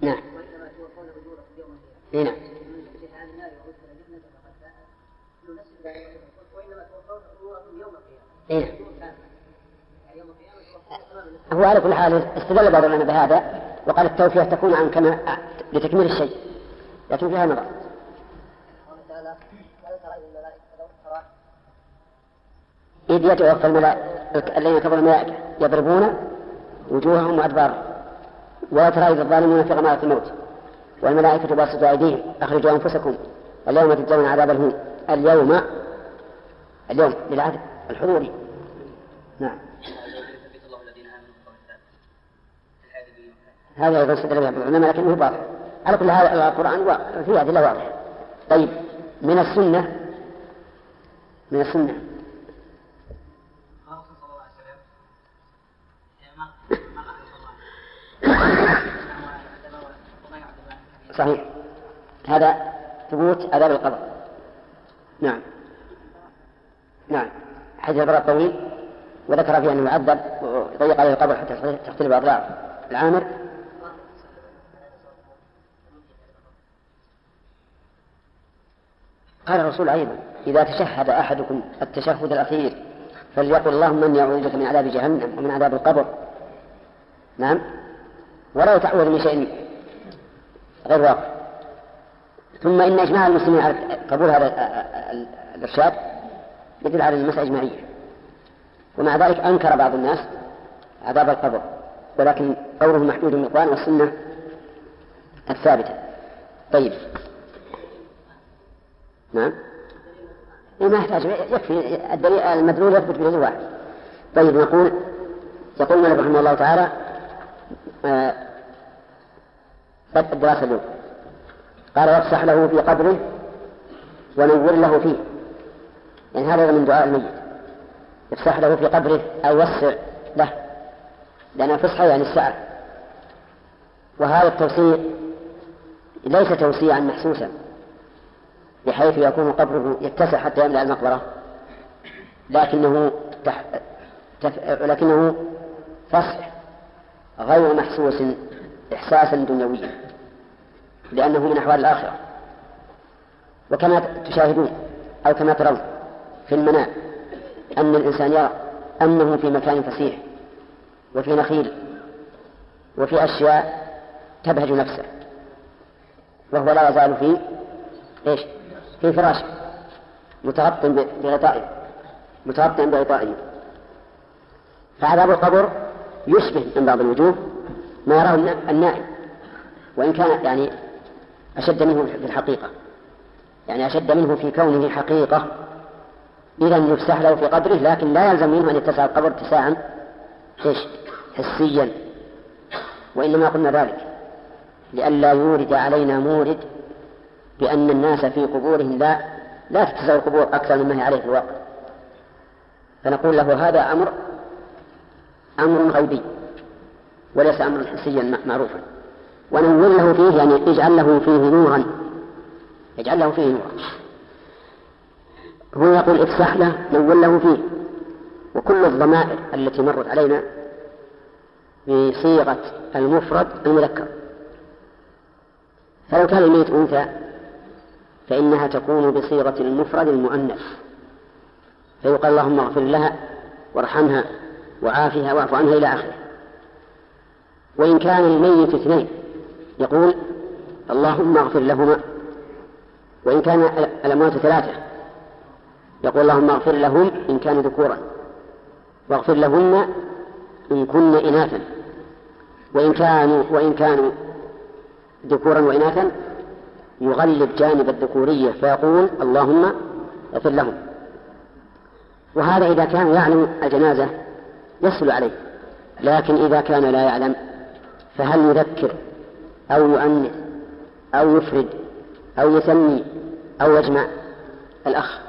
نعم. نعم. إيه؟ هو على كل حال استدل بعض العلماء بهذا وقال التوفية تكون عن كما لتكميل الشيء لكن فيها نظر. إذ يتوفى الملائكة الذين كفروا الملائكة يضربون وجوههم وأدبارهم ولا ترى إذ الظالمون في غمارة الموت. والملائكة باسطوا أيديهم. أخرجوا أنفسكم. اليوم تجزون عذاب الهون. اليوم اليوم للعهد الحضوري. نعم. هذا أيضا استدل به العلماء لكنه باطل. على كل هذا القرآن فيه أدلة واضحة طيب من السنة من السنة. صحيح. هذا ثبوت عذاب القبر. نعم. نعم. حديث البراء الطويل وذكر فيه أنه يعذب ويضيق عليه القبر حتى تختلف أضلاعه. العامر؟ قال الرسول أيضا إذا تشهد أحدكم التشهد الأخير فليقل اللهم إني أعوذ بك من عذاب جهنم ومن عذاب القبر. نعم. ولا يتعوذ من شيء غير واقع. ثم إن إجماع المسلمين على قبول هذا الإرشاد يدل على المسألة إجماعية. ومع ذلك أنكر بعض الناس عذاب القبر ولكن قوله محدود من القرآن والسنة الثابتة. طيب. نعم. إيه ما يحتاج. يكفي. الدليل المدلول يثبت بدليل واحد. طيب نقول يقول الملك رحمه الله تعالى آه اليوم قال وافسح له في قبره ونور له فيه. يعني هذا من دعاء الميت. افسح له في قبره أو وسع له. لأن الفسحة يعني السعة وهذا التوسيع ليس توسيعا محسوسا بحيث يكون قبره يتسع حتى يملأ المقبرة. لكنه تح... تف... لكنه فصح غير محسوس إحساسا دنيويا. لأنه من أحوال الآخرة وكما تشاهدون أو كما ترون في المنام أن الإنسان يرى أنه في مكان فسيح وفي نخيل وفي أشياء تبهج نفسه وهو لا يزال في إيش؟ في فراشه متغطٍ بغطائه متغطٍ بغطائه فعذاب القبر يشبه من بعض الوجوه ما يراه النائم وإن كان يعني أشد منه في الحقيقة. يعني أشد منه في كونه حقيقة. إذا يفسح له في قبره لكن لا يلزم منه أن يتسع القبر اتساعا إيش؟ حسيا. وإنما قلنا ذلك. لئلا يورد علينا مورد بأن الناس في قبورهم لا لا تتسع القبور أكثر مما هي عليه في الواقع. فنقول له هذا أمر أمر غيبي وليس أمرا حسيا معروفا. ونور له فيه يعني اجعل له فيه نورا. اجعل له فيه نورا. هو يقول افسح له نور له فيه. وكل الضمائر التي مرت علينا بصيغة المفرد المذكر. فلو كان الميت أنثى فإنها تكون بصيغة المفرد المؤنث. فيقال اللهم اغفر لها وارحمها وعافها واعف عنها إلى آخره. وإن كان الميت اثنين يقول اللهم اغفر لهما وإن كان الأموات ثلاثة. يقول اللهم اغفر لهم إن كانوا ذكورا واغفر لهن إن كن إناثا وإن كانوا وإن كانوا ذكورا وإناثا يغلب جانب الذكورية فيقول اللهم اغفر لهم. وهذا إذا كان يعلم الجنازة يسهل عليه لكن إذا كان لا يعلم فهل يذكر أو يؤنث أو يفرد أو يسمي أو يجمع. الأخ.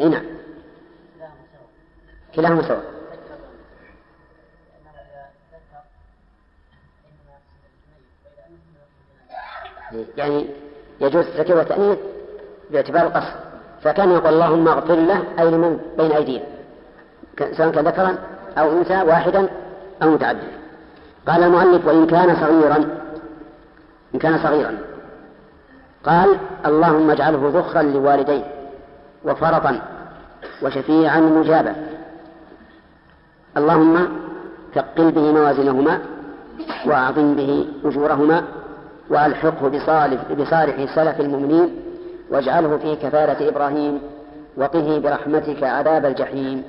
إي نعم. كلاهما سواء. يعني يجوز التذكير والتأنيث باعتبار القصر فكان يقول اللهم اغفر له أي لمن؟ بين أيدينا. سواء كان ذكرا أو أنثى واحدا أو متعددا. قال المؤلف وإن كان صغيرا إن كان صغيرا. قال اللهم اجعله ذخرا لوالديه وفرطا وشفيعا مجابا. اللهم ثقل به موازنهما وأعظم به أجورهما وألحقه بصالح, بصالح سلف المؤمنين واجعله في كفالة إبراهيم وقه برحمتك عذاب الجحيم.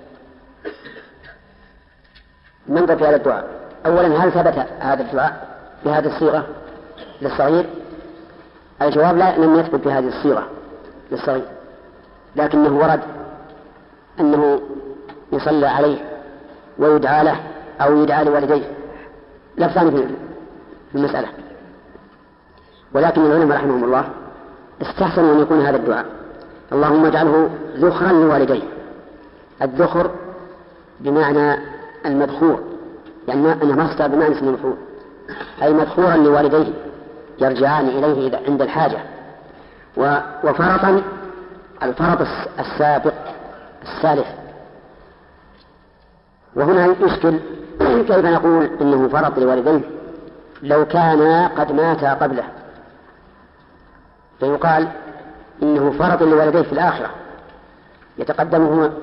ننظر في هذا الدعاء. أولا هل ثبت هذا الدعاء بهذه الصيغة للصغير؟ الجواب لا لم يثبت بهذه الصيغة للصغير لكنه ورد أنه يصلى عليه ويدعى له أو يدعى لوالديه. لفظان في المسألة. ولكن العلماء رحمهم الله استحسنوا أن يكون هذا الدعاء. اللهم اجعله ذخرا لوالديه. الذخر بمعنى المذخور يعني أنه مصدر بمعنى اسم المفعول أي مذخورا لوالديه يرجعان إليه عند الحاجة. وفرطا الفرط السابق السالف. وهنا يشكل كيف نقول إنه فرط لوالديه؟ لو كانا قد ماتا قبله. فيقال إنه فرط لوالديه في الآخرة. يتقدمهما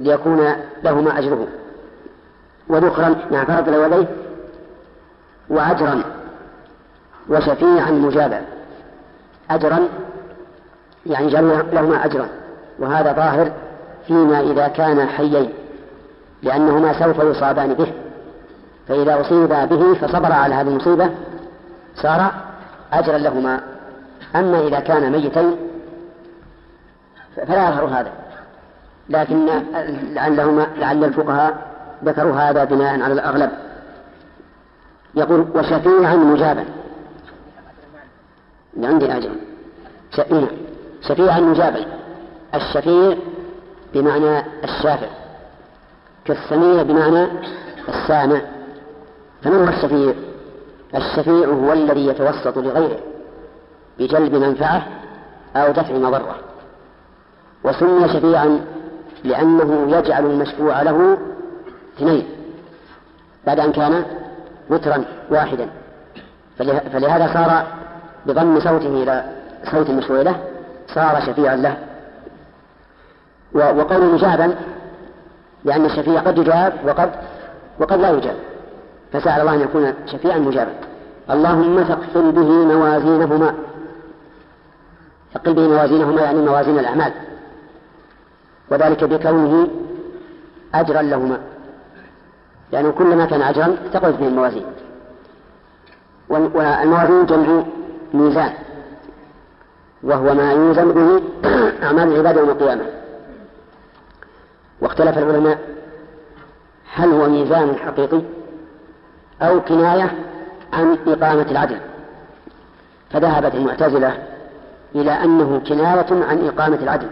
ليكون لهما أجره. وذخرا مع فرط لوالديه وأجرا وشفيعا مجابا. أجرا يعني جعل لهما أجرا. وهذا ظاهر فيما إذا كان حيين لأنهما سوف يصابان به. فإذا أصيبا به فصبر على هذه المصيبة صار أجرا لهما. أما إذا كان ميتين فلا يظهر هذا. لكن لعلهما لعل الفقهاء ذكروا هذا بناء على الأغلب. يقول وشفيعا مجابا. عندي أجر. شفيعا مجابا. الشفيع بمعنى الشافع. كالسميع بمعنى السامع. فمن هو الشفيع؟ الشفيع هو الذي يتوسط لغيره بجلب منفعة أو دفع مضرة. وسمي شفيعا لأنه يجعل المشفوع له اثنين. بعد أن كان وترا واحدا. فلهذا صار بضم صوته إلى صوت المشفوع له صار شفيعا له. وقول مجابا لأن الشفيع قد يجاب وقد وقد لا يجاب. فسأل الله أن يكون شفيعا مجابا. اللهم ثقل به موازينهما. ثقل به موازينهما يعني موازين الأعمال. وذلك بكونه أجرا لهما. لأنه كلما كان أجرا ثقلت به الموازين والموازين جمع ميزان. وهو ما يوزن به أعمال العباد يوم القيامة. واختلف العلماء هل هو ميزان حقيقي أو كناية عن إقامة العدل. فذهبت المعتزلة إلى أنه كناية عن إقامة العدل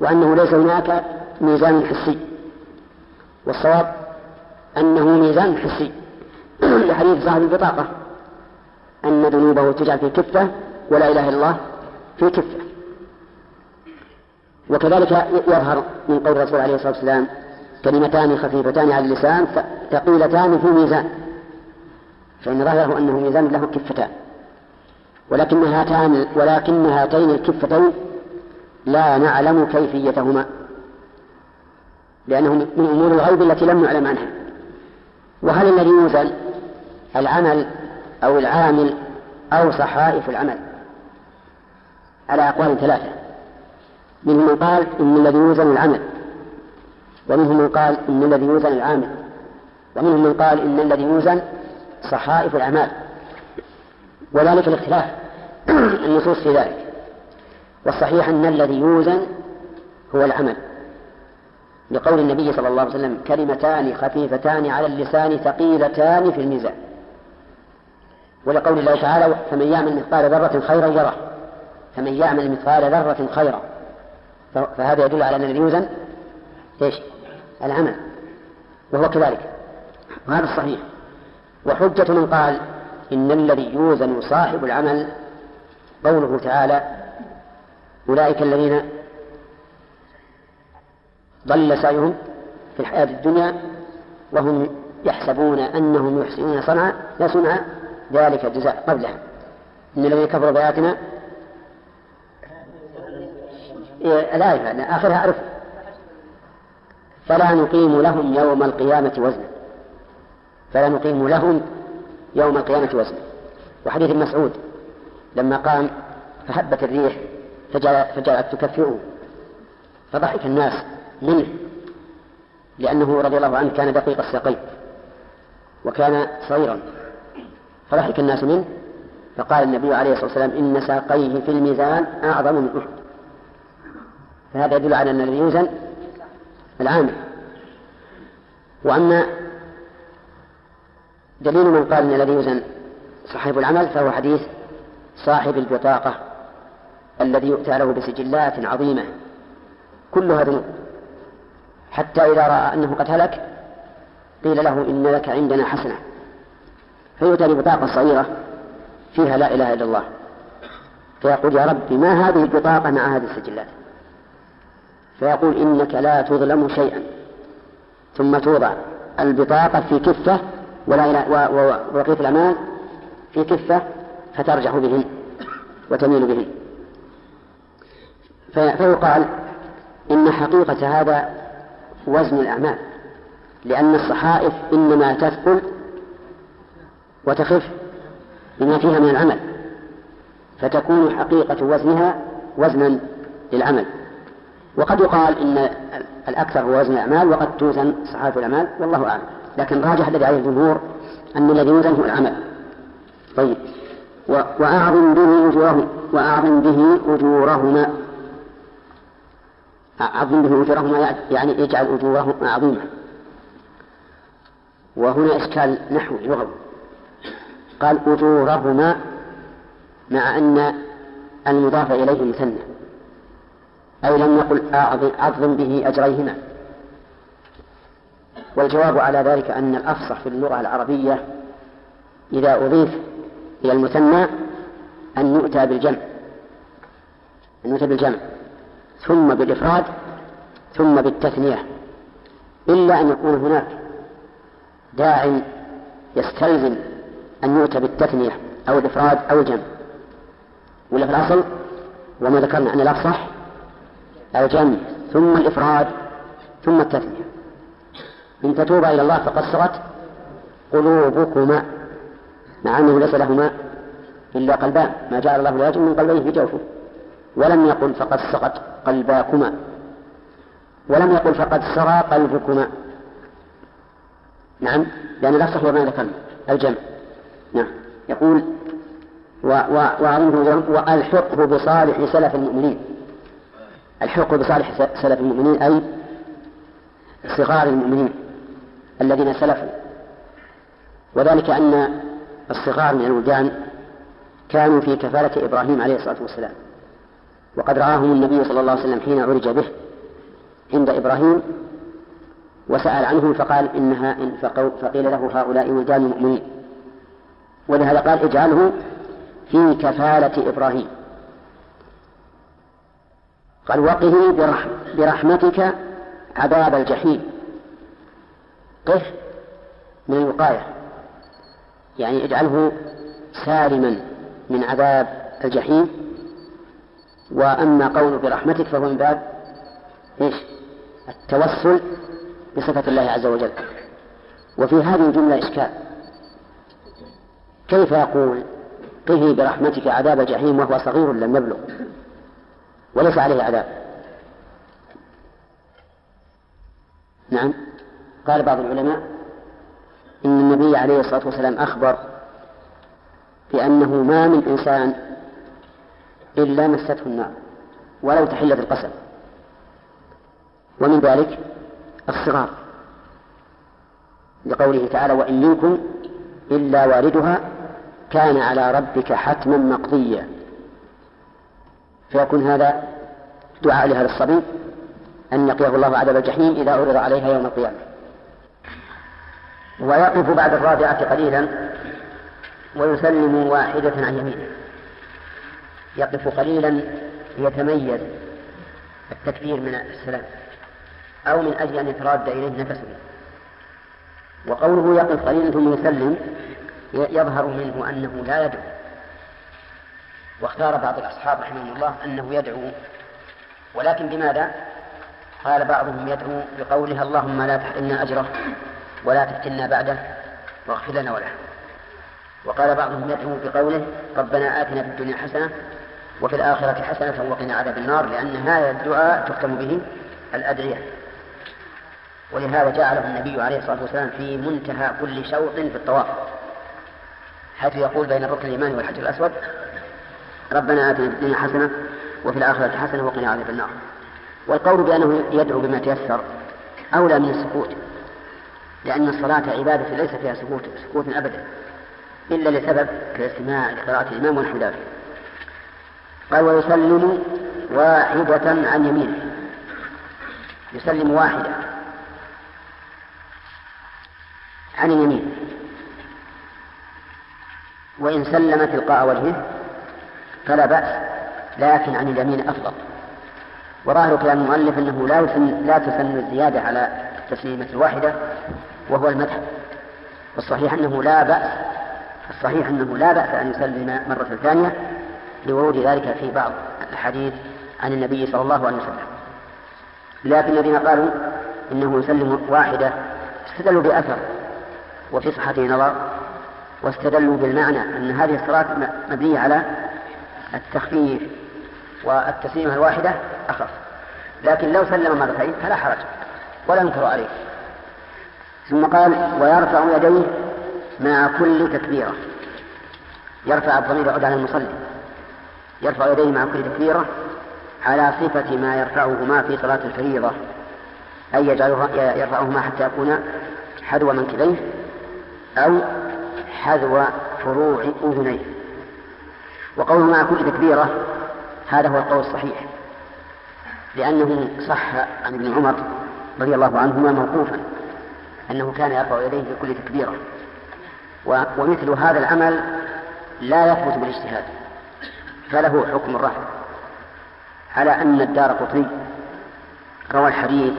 وأنه ليس هناك ميزان حسي. والصواب أنه ميزان حسي. لحديث صاحب البطاقة. أن ذنوبه تجعل في كفة ولا إله إلا الله في كفة. وكذلك يظهر من قول الرسول عليه الصلاة والسلام كلمتان خفيفتان على اللسان ثقيلتان في ميزان فإن ظاهره أنه ميزان له كفتان. ولكن هاتان ولكن هاتين الكفتين لا نعلم كيفيتهما. لأنه من أمور الغيب التي لم نعلم عنها. وهل الذي يوزن العمل أو العامل أو صحائف العمل؟ على أقوال ثلاثة. منهم من قال إن الذي يوزن العمل ومنهم من قال إن الذي يوزن العامل ومنهم من قال إن الذي يوزن صحائف الأعمال. وذلك الاختلاف النصوص في ذلك. والصحيح أن الذي يوزن هو العمل. لقول النبي صلى الله عليه وسلم كلمتان خفيفتان على اللسان ثقيلتان في الميزان. ولقول الله تعالى فمن يعمل مثقال ذرة خيرا يره. فمن يعمل مثقال ذرة خيرا. فهذا يدل على أن الذي يوزن إيش؟ العمل. وهو كذلك. وهذا الصحيح. وحجة من قال إن الذي يوزن صاحب العمل قوله تعالى أولئك الذين ضل سعيهم في الحياة الدنيا وهم يحسبون أنهم يحسنون صنعا لا صنعا ذلك الجزاء قبلها إن الذين كفروا بآياتنا الآية آخرها أعرف. فلا نقيم لهم يوم القيامة وزنا. فلا نقيم لهم يوم القيامة وزنا. وحديث مسعود لما قام فهبت الريح فجعلت تكفئه فضحك الناس. منه لأنه رضي الله عنه كان دقيق الساقين وكان صغيرا. فضحك الناس منه فقال النبي عليه الصلاة والسلام إن ساقيه في الميزان أعظم من أحد. فهذا يدل على أن الذي يوزن العامل وأما دليل من قال أن الذي يوزن صاحب العمل فهو حديث صاحب البطاقة الذي يؤتى له بسجلات عظيمة. كلها ذنوب حتى إذا رأى أنه قد هلك قيل له إن لك عندنا حسنة. فيؤتى ببطاقة صغيرة فيها لا إله إلا الله. فيقول يا ربي ما هذه البطاقة مع هذه السجلات؟ فيقول إنك لا تظلم شيئا. ثم توضع البطاقة في كفة ولا وبقية الأعمال في كفة فترجح بهن وتميل بهن. فيقال إن حقيقة هذا وزن الأعمال. لأن الصحائف إنما تثقل وتخف بما فيها من العمل فتكون حقيقة وزنها وزنا للعمل. وقد يقال إن الأكثر هو وزن الأعمال وقد توزن صحائف الأعمال والله أعلم. لكن راجح الذي عليه الجمهور أن الذي يوزن هو العمل. طيب. وأعظم به أجورهم وأعظم به أجورهما. أعظم به أجورهما يعني اجعل أجورهما عظيمة. وهنا إشكال نحوي لغوي. قال أجورهما مع أن المضاف إليه مثنى. أي لم يقل أعظم به أجريهما. والجواب على ذلك أن الأفصح في اللغة العربية إذا أضيف إلى المثنى أن يؤتى بالجمع. أن يؤتى بالجمع. ثم بالإفراد ثم بالتثنية إلا أن يكون هناك داع يستلزم أن يؤتى بالتثنية أو الإفراد أو الجمع. ولا في الأصل وما ذكرنا أن الأفصح الجمع ثم الإفراد ثم التثنية. إن تتوبا إلى الله فقد صغت قلوبكما مع أنه ليس لهما إلا قلبان ما جعل الله لرجل من قلبين في جوفه. ولم يقل فقد سقط قلباكما. ولم يقل فقد سرى قلبكما. نعم. لأن الأصح هو ما ذكرنا. الجمع. نعم. يقول وأعظمه وألحقه بصالح سلف المؤمنين. ألحقه بصالح سلف المؤمنين أي صغار المؤمنين الذين سلفوا. وذلك أن الصغار من الولدان كانوا في كفالة إبراهيم عليه الصلاة والسلام. وقد رآهم النبي صلى الله عليه وسلم حين عرج به عند إبراهيم وسأل عنهم فقال إنها إن فقيل له هؤلاء ولدان مؤمنين. ولهذا قال اجعله في كفالة إبراهيم. قال وقه برحم برحمتك عذاب الجحيم. قه من الوقاية. يعني اجعله سالما من عذاب الجحيم. وأما قول برحمتك فهو من باب إيش؟ التوسل بصفة الله عز وجل. وفي هذه الجملة إشكال. كيف يقول قه برحمتك عذاب جحيم وهو صغير لم يبلغ؟ وليس عليه عذاب. نعم. قال بعض العلماء إن النبي عليه الصلاة والسلام أخبر بأنه ما من إنسان إلا مسته النار ولو تحلت القسم ومن ذلك الصغار. لقوله تعالى وإن منكم إلا واردها كان على ربك حتما مقضيا. فيكون هذا دعاء لهذا الصبي أن يقيه الله عذاب الجحيم إذا عرض عليها يوم القيامة. ويقف بعد الرابعة قليلا ويسلم واحدة عن يمينه. يقف قليلا ليتميز التكبير من السلام أو من أجل أن يتراد إليه نفسه. وقوله يقف قليلا ثم يسلم يظهر منه أنه لا يدعو. واختار بعض الأصحاب رحمهم الله أنه يدعو. ولكن بماذا؟ قال بعضهم يدعو بقوله اللهم لا تحرمنا أجره ولا تفتنا بعده واغفر لنا وله. وقال بعضهم يدعو بقوله ربنا آتنا في الدنيا حسنة وفي الآخرة حسنة وقنا عذاب النار لأن هذا الدعاء تختم به الأدعية. ولهذا جعله النبي عليه الصلاة والسلام في منتهى كل شوط في الطواف. حيث يقول بين الركن الإيماني والحجر الأسود ربنا آتنا في الدنيا حسنة وفي الآخرة حسنة وقنا عذاب النار. والقول بأنه يدعو بما تيسر أولى من السكوت لأن الصلاة عبادة ليس فيها سكوت سكوت أبدا إلا لسبب كاستماع لقراءة الإمام ونحو ذلك. قال ويسلم واحدة عن يمينه يسلم واحدة عن اليمين وإن سلم تلقاء وجهه فلا بأس لكن عن اليمين أفضل. وظاهر كلام المؤلف أنه لا يسن لا تسن الزيادة على التسليمة الواحدة وهو المذهب والصحيح أنه لا بأس الصحيح أنه لا بأس أن يسلم مرة ثانية لورود ذلك في بعض الحديث عن النبي صلى الله عليه وسلم. لكن الذين قالوا إنه يسلم واحدة استدلوا بأثر وفي صحته نظر واستدلوا بالمعنى أن هذه الصلاة مبنية على التخفيف والتسليمة الواحدة أخف. لكن لو سلم مرتين فلا حرج ولا ينكر عليه. ثم قال ويرفع يديه مع كل تكبيرة. يرفع الضمير يعود على المصلي. يرفع يديه مع كل تكبيرة على صفة ما يرفعهما في صلاة الفريضة. أي يرفعهما حتى يكون حذو منكبيه أو حذو فروع أذنيه. وقوله مع كل تكبيرة هذا هو القول الصحيح. لأنه صح عن ابن عمر رضي الله عنهما موقوفا أنه كان يرفع يديه في كل تكبيرة ومثل هذا العمل لا يثبت بالاجتهاد فله حكم الرفع على أن الدار قطني. روى الحديث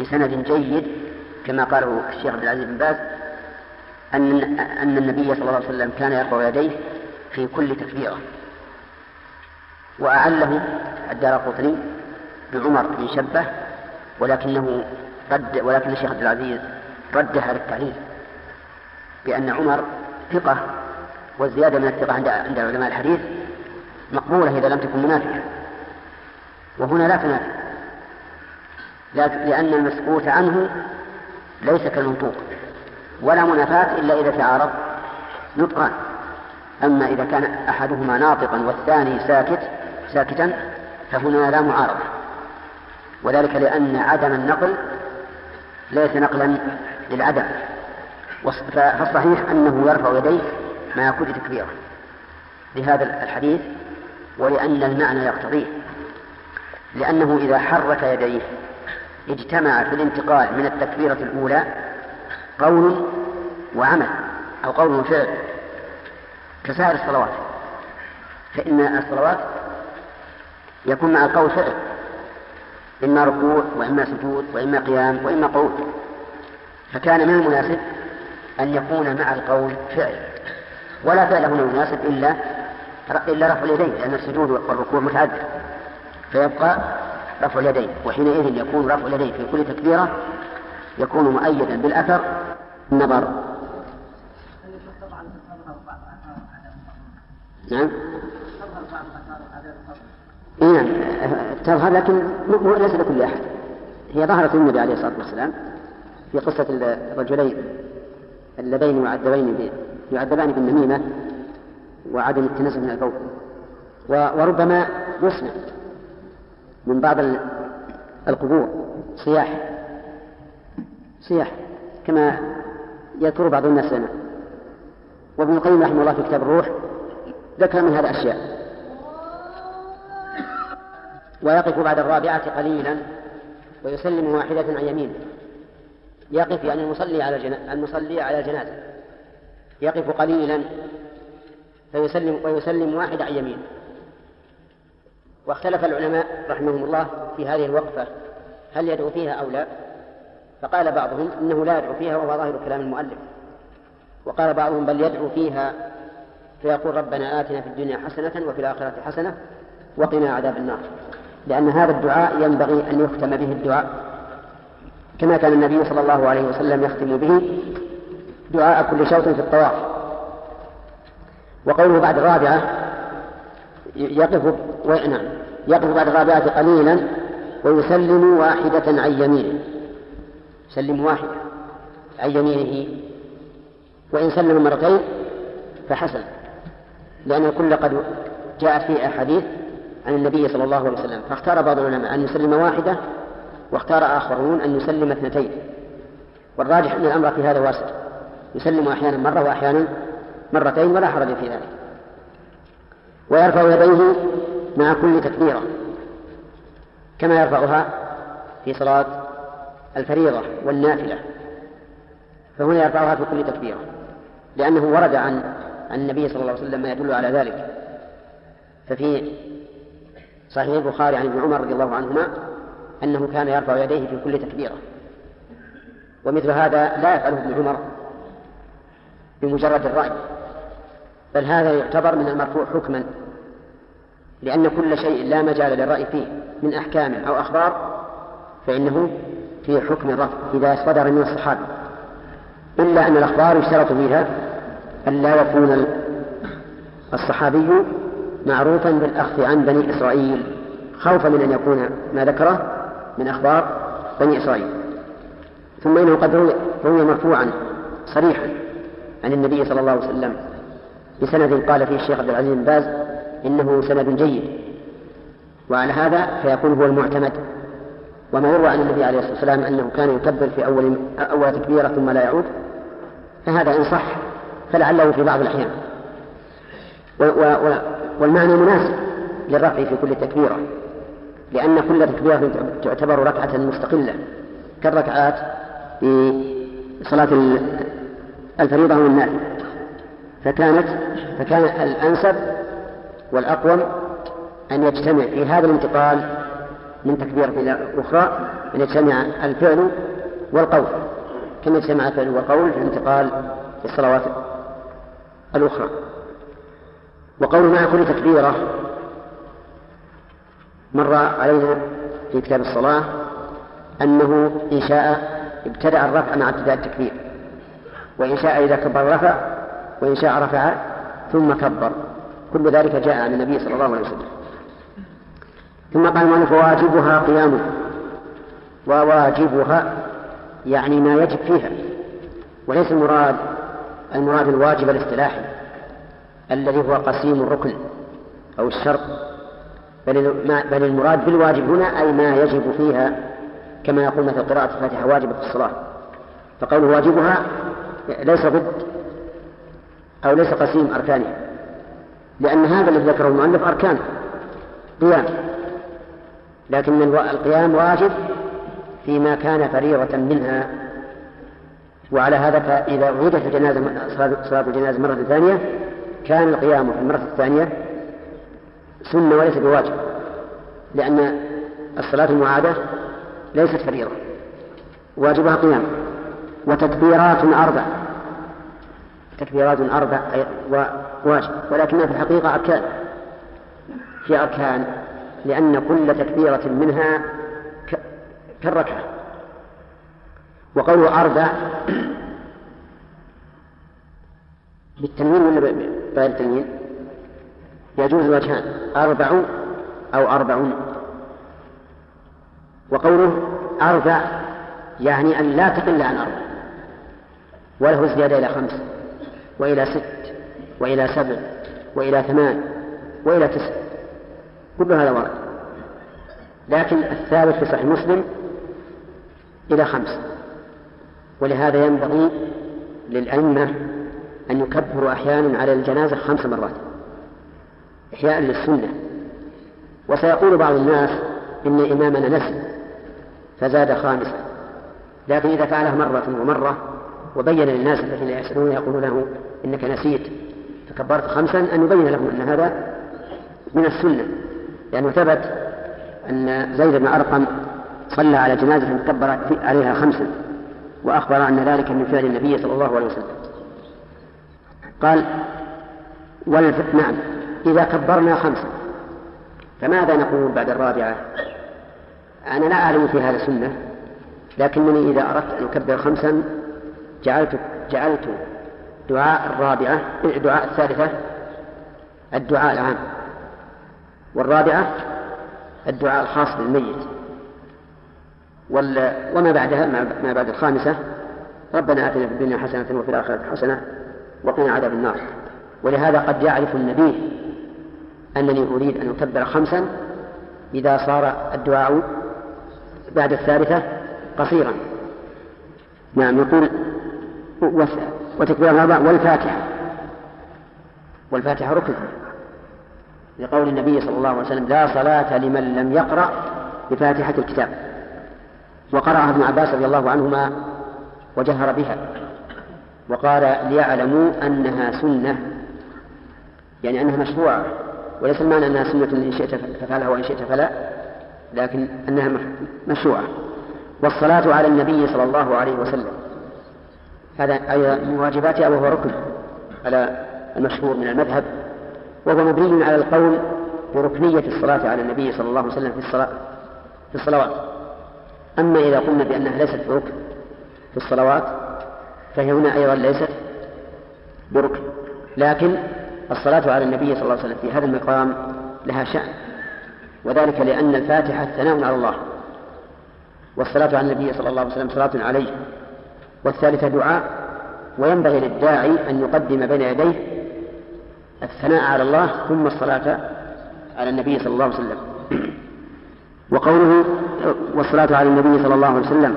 بسند جيد كما قاله الشيخ عبد العزيز بن باز أن أن النبي صلى الله عليه وسلم كان يرفع يديه في كل تكبيرة. وأعله الدار قطني بعمر بن شبه ولكنه رد ولكن الشيخ عبد العزيز رد هذا التعليل. بأن عمر ثقة والزيادة من الثقة عند عند علماء الحديث مقبولة إذا لم تكن منافية. وهنا لا تنافي. لأن المسكوت عنه ليس كالمنطوق ولا منافاة إلا إذا تعارض نطقان أما إذا كان أحدهما ناطقا والثاني ساكت ساكتا فهنا لا معارضة. وذلك لأن عدم النقل ليس نقلا للعدم. فالصحيح أنه يرفع يديه مع كل تكبيرة لهذا الحديث ولأن المعنى يقتضيه. لأنه إذا حرك يديه اجتمع في الانتقال من التكبيرة الأولى قول وعمل أو قول وفعل. كسائر الصلوات. فإن الصلوات يكون مع القول فعل. إما ركوع وإما سجود وإما قيام وإما قعود فكان من المناسب أن يكون مع القول فعل. ولا فعل هنا مناسب إلا إلا رفع اليدين لأن السجود والركوع متعدد. فيبقى رفع اليدين وحينئذ يكون رفع اليدين في كل تكبيرة يكون مؤيدا بالأثر النظر. نعم. نعم تظهر لكن ليس لكل أحد. هي ظهرت النبي عليه الصلاة والسلام في قصة الرجلين اللذين يعذبين يعذبان بالنميمة. وعدم التنزه من البول. وربما يسمع من بعض القبور صياح. صياح كما يذكر بعض الناس لنا. وابن القيم رحمه الله في كتاب الروح ذكر من هذا أشياء. ويقف بعد الرابعة قليلا ويسلم واحدة عن يمينه يقف يعني المصلي على جنا... المصلي على جنازة يقف قليلا فيسلم ويسلم واحد عن يمينه واختلف العلماء رحمهم الله في هذه الوقفة هل يدعو فيها أو لا؟ فقال بعضهم إنه لا يدعو فيها وهو ظاهر كلام المؤلف. وقال بعضهم بل يدعو فيها فيقول ربنا آتنا في الدنيا حسنة وفي الآخرة حسنة وقنا عذاب النار. لأن هذا الدعاء ينبغي أن يختم به الدعاء. كما كان النبي صلى الله عليه وسلم يختم به دعاء كل شوط في الطواف. وقوله بعد الرابعة يقف نعم يقف بعد الرابعة قليلا ويسلم واحدة عن يمينه. يسلم واحدة عن يمينه. وإن سلم مرتين فحسن لأن الكل قد جاء في أحاديث عن النبي صلى الله عليه وسلم فاختار بعض العلماء أن يسلم واحدة واختار آخرون أن يسلم اثنتين. والراجح أن الأمر في هذا واسع يسلم أحيانا مرة وأحيانا مرتين ولا حرج في ذلك. ويرفع يديه مع كل تكبيرة كما يرفعها في صلاة الفريضة والنافلة فهنا يرفعها في كل تكبيرة لأنه ورد عن النبي صلى الله عليه وسلم ما يدل على ذلك. ففي صحيح البخاري عن ابن عمر رضي الله عنهما أنه كان يرفع يديه في كل تكبيرة. ومثل هذا لا يفعله ابن عمر بمجرد الرأي. بل هذا يعتبر من المرفوع حكما لأن كل شيء لا مجال للرأي فيه من أحكام أو أخبار فإنه في حكم الرفع إذا صدر من الصحابة. إلا أن الأخبار يشترط فيها أن لا يكون الصحابي معروفا بالأخذ عن بني إسرائيل خوفا من أن يكون ما ذكره من أخبار بني إسرائيل. ثم إنه قد روي مرفوعا صريحا عن النبي صلى الله عليه وسلم. بسند قال فيه الشيخ عبد العزيز بن باز إنه سند جيد. وعلى هذا فيكون هو المعتمد. وما يروى عن النبي عليه الصلاة والسلام أنه كان يكبر في أول أول تكبيرة ثم لا يعود فهذا إن صح فلعله في بعض الأحيان. والمعنى مناسب للرفع في كل تكبيرة لأن كل تكبيرة تعتبر ركعة مستقلة كالركعات في صلاة الفريضة والنافلة فكانت فكان الأنسب والأقوم أن يجتمع في هذا الانتقال من تكبيرة إلى أخرى أن يجتمع الفعل والقول. كما يجتمع الفعل والقول في الانتقال في الصلوات الأخرى. وقول مع كل تكبيرة مر علينا في كتاب الصلاة أنه إن شاء ابتدأ الرفع مع ابتداء التكبير. وإن شاء إذا كبر رفع وإن شاء رفع ثم كبر. كل ذلك جاء عن النبي صلى الله عليه وسلم. ثم قال المؤلف واجبها قيامه وواجبها يعني ما يجب فيها. وليس المراد المراد الواجب الاصطلاحي الذي هو قسيم الركن أو الشرط. بل بل المراد بالواجب هنا أي ما يجب فيها كما يقول مثل قراءة الفاتحة واجبة في الصلاة. فقول واجبها ليس ضد أو ليس قسيم أركانها لأن هذا الذي ذكره المؤلف أركان. قيام. لكن القيام واجب فيما كان فريضة منها. وعلى هذا فإذا عودت الجنازة صلاة الجنازة مرة ثانية كان القيام في المرة الثانية سنة وليس بواجب. لأن الصلاة المعادة ليست فريضة. واجبها قيام. وتكبيرات أربع. تكبيرات أربع واجب ولكنها في الحقيقة أركان. في أركان لأن كل تكبيرة منها كالركعة. وقوله أربع بالتنوين ولا بغير التنوين؟ يجوز الوجهان أربع أو أربعون. وقوله أربع يعني أن لا تقل عن أربع وله زيادة إلى خمس. وإلى ست وإلى سبع وإلى ثمان وإلى تسع. كل هذا ورد. لكن الثابت في صحيح مسلم إلى خمس. ولهذا ينبغي للأئمة أن يكبروا أحيانا على الجنازة خمس مرات. إحياء للسنة. وسيقول بعض الناس إن إمامنا نسي فزاد خامسا. لكن إذا فعله مرة ومرة وبين للناس الذين يسألون يقولون له إنك نسيت. فكبرت خمسا أن يبين لهم أن هذا من السنة. لأنه ثبت أن زيد بن أرقم صلى على جنازة كبر عليها خمسا وأخبر أن ذلك من فعل النبي صلى الله عليه وسلم. قال والف... نعم. إذا كبرنا خمسا. فماذا نقول بعد الرابعة؟ أنا لا أعلم في هذا سنة لكنني إذا أردت أن أكبر خمسا جعلت جعلت دعاء الرابعة دعاء الثالثة الدعاء العام والرابعة الدعاء الخاص بالميت وما بعدها ما بعد الخامسة ربنا آتنا في الدنيا حسنة وفي الآخرة حسنة وقنا عذاب النار. ولهذا قد يعرف النبي أنني أريد أن أكبر خمسا إذا صار الدعاء بعد الثالثة قصيرا. نعم يقول وتكبير الأربع والفاتحة. والفاتحة ركن. لقول النبي صلى الله عليه وسلم لا صلاة لمن لم يقرأ بفاتحة الكتاب. وقرأها ابن عباس رضي الله عنهما وجهر بها. وقال ليعلموا أنها سنة. يعني أنها مشروعة وليس المعنى أنها سنة إن شئت ففعلها وإن شئت فلا لكن أنها مشروعة والصلاة على النبي صلى الله عليه وسلم. هذا أيضا من واجباتها وهو ركن على المشهور من المذهب وهو مبني على القول بركنية الصلاة على النبي صلى الله عليه وسلم في الصلاة في الصلوات. أما إذا قلنا بأنها ليست بركن في الصلوات فهي هنا أيضا ليست بركن. لكن الصلاة على النبي صلى الله عليه وسلم في هذا المقام لها شأن وذلك لأن الفاتحة ثناء على الله والصلاة على النبي صلى الله عليه وسلم صلاة عليه. والثالثة دعاء وينبغي للداعي أن يقدم بين يديه الثناء على الله ثم الصلاة على النبي صلى الله عليه وسلم. وقوله والصلاة على النبي صلى الله عليه وسلم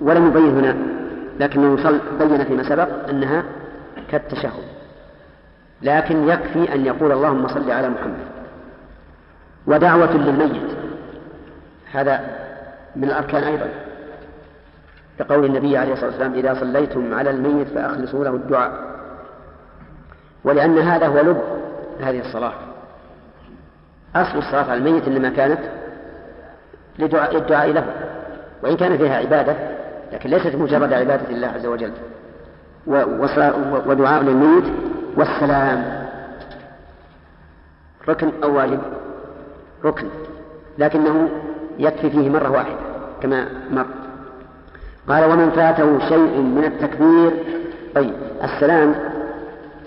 ولم يبين هنا لكنه بين فيما سبق أنها كالتشهد لكن يكفي أن يقول اللهم صل على محمد. ودعوة للميت هذا من الأركان أيضا. كقول النبي عليه الصلاة والسلام إذا صليتم على الميت فأخلصوا له الدعاء. ولأن هذا هو لب هذه الصلاة. أصل الصلاة على الميت إنما كانت لدعاء الدعاء له وإن كان فيها عبادة لكن ليست مجرد عبادة الله عز وجل. ودعاء للميت والسلام. ركن أو واجب ركن لكنه يكفي فيه مرة واحدة كما مر. قال ومن فاته شيء من التكبير. طيب السلام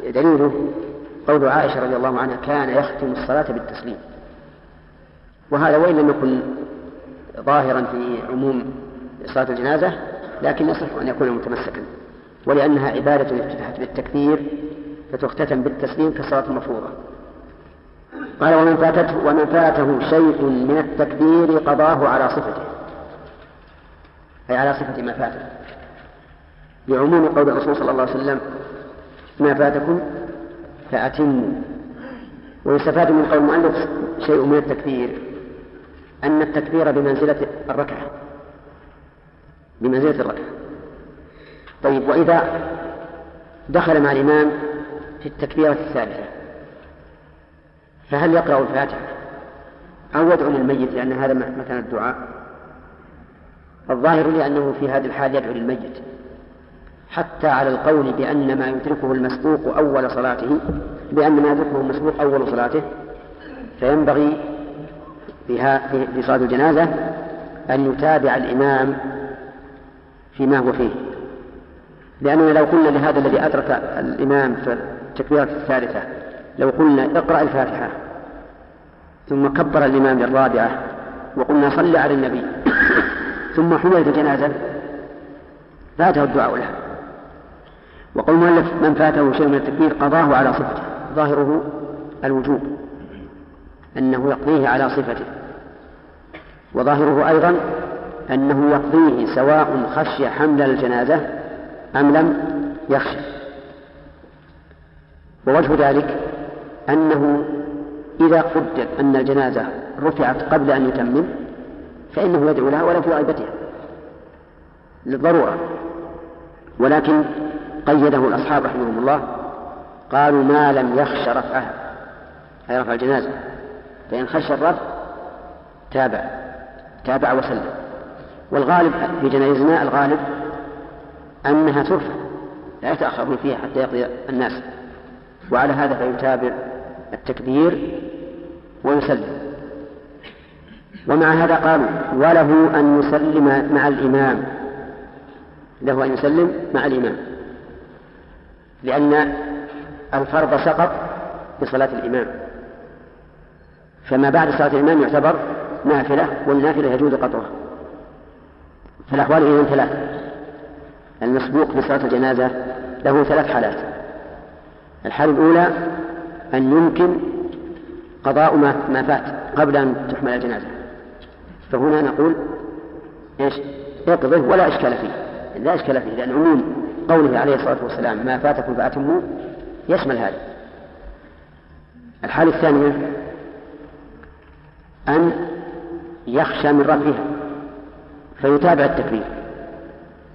دليله قول عائشة رضي الله عنها كان يختم الصلاة بالتسليم. وهذا وإن لم يكن ظاهرا في عموم صلاة الجنازة لكن يصح أن يكون متمسكا. ولأنها عبادة افتتحت بالتكبير فتختتم بالتسليم كالصلاة المفروضة قال ومن فاتته ومن فاته شيء من التكبير قضاه على صفته. أي على صفة ما فاته لعموم قول الرسول صلى الله عليه وسلم ما فاتكم فأتموا. ويستفاد من قول المؤلف شيء من التكبير أن التكبير بمنزلة الركعة. بمنزلة الركعة. طيب وإذا دخل مع الإمام في التكبيرة الثالثة فهل يقرأ الفاتحة أو يدعو للميت لأن هذا مكان الدعاء؟ الظاهر لي أنه في هذه الحال يدعو للميت حتى على القول بأن ما يدركه المسبوق أول صلاته بأن ما يدركه المسبوق أول صلاته فينبغي في صلاة الجنازة أن يتابع الإمام فيما هو فيه. لأننا لو قلنا لهذا الذي أدرك الإمام في التكبيرة الثالثة لو قلنا اقرأ الفاتحة ثم كبر الإمام للرابعة وقلنا صل على النبي ثم حملت الجنازة فاته الدعاء له. وقول المؤلف من فاته شيء من التكبير قضاه على صفته. ظاهره الوجوب. أنه يقضيه على صفته. وظاهره أيضا أنه يقضيه سواء خشي حمل الجنازة أم لم يخشى. ووجه ذلك أنه إذا قدر أن الجنازة رفعت قبل أن يتمم فإنه يدعو لها ولا في غيبتها. للضرورة. ولكن قيده الأصحاب رحمهم الله قالوا ما لم يخش رفعها. أي رفع الجنازة. فإن خشى الرفع تابع. تابع وسلم. والغالب في جنائزنا الغالب أنها ترفع. لا يتأخرون فيها حتى يقضي الناس. وعلى هذا فيتابع التكبير ويسلم. ومع هذا قالوا وله أن يسلم مع الإمام. له أن يسلم مع الإمام. لأن الفرض سقط بصلاة الإمام. فما بعد صلاة الإمام يعتبر نافلة والنافلة يجوز قطعها. فالأحوال إذن ثلاثة. المسبوق بصلاة الجنازة له ثلاث حالات. الحالة الأولى أن يمكن قضاء ما فات قبل أن تحمل الجنازة. فهنا نقول إيش؟ اقضه ولا إشكال فيه. لا إشكال فيه لأن عموم قوله عليه الصلاة والسلام ما فاتكم فأتموا يشمل هذا. الحالة الثانية أن يخشى من رفعها فيتابع التكبير.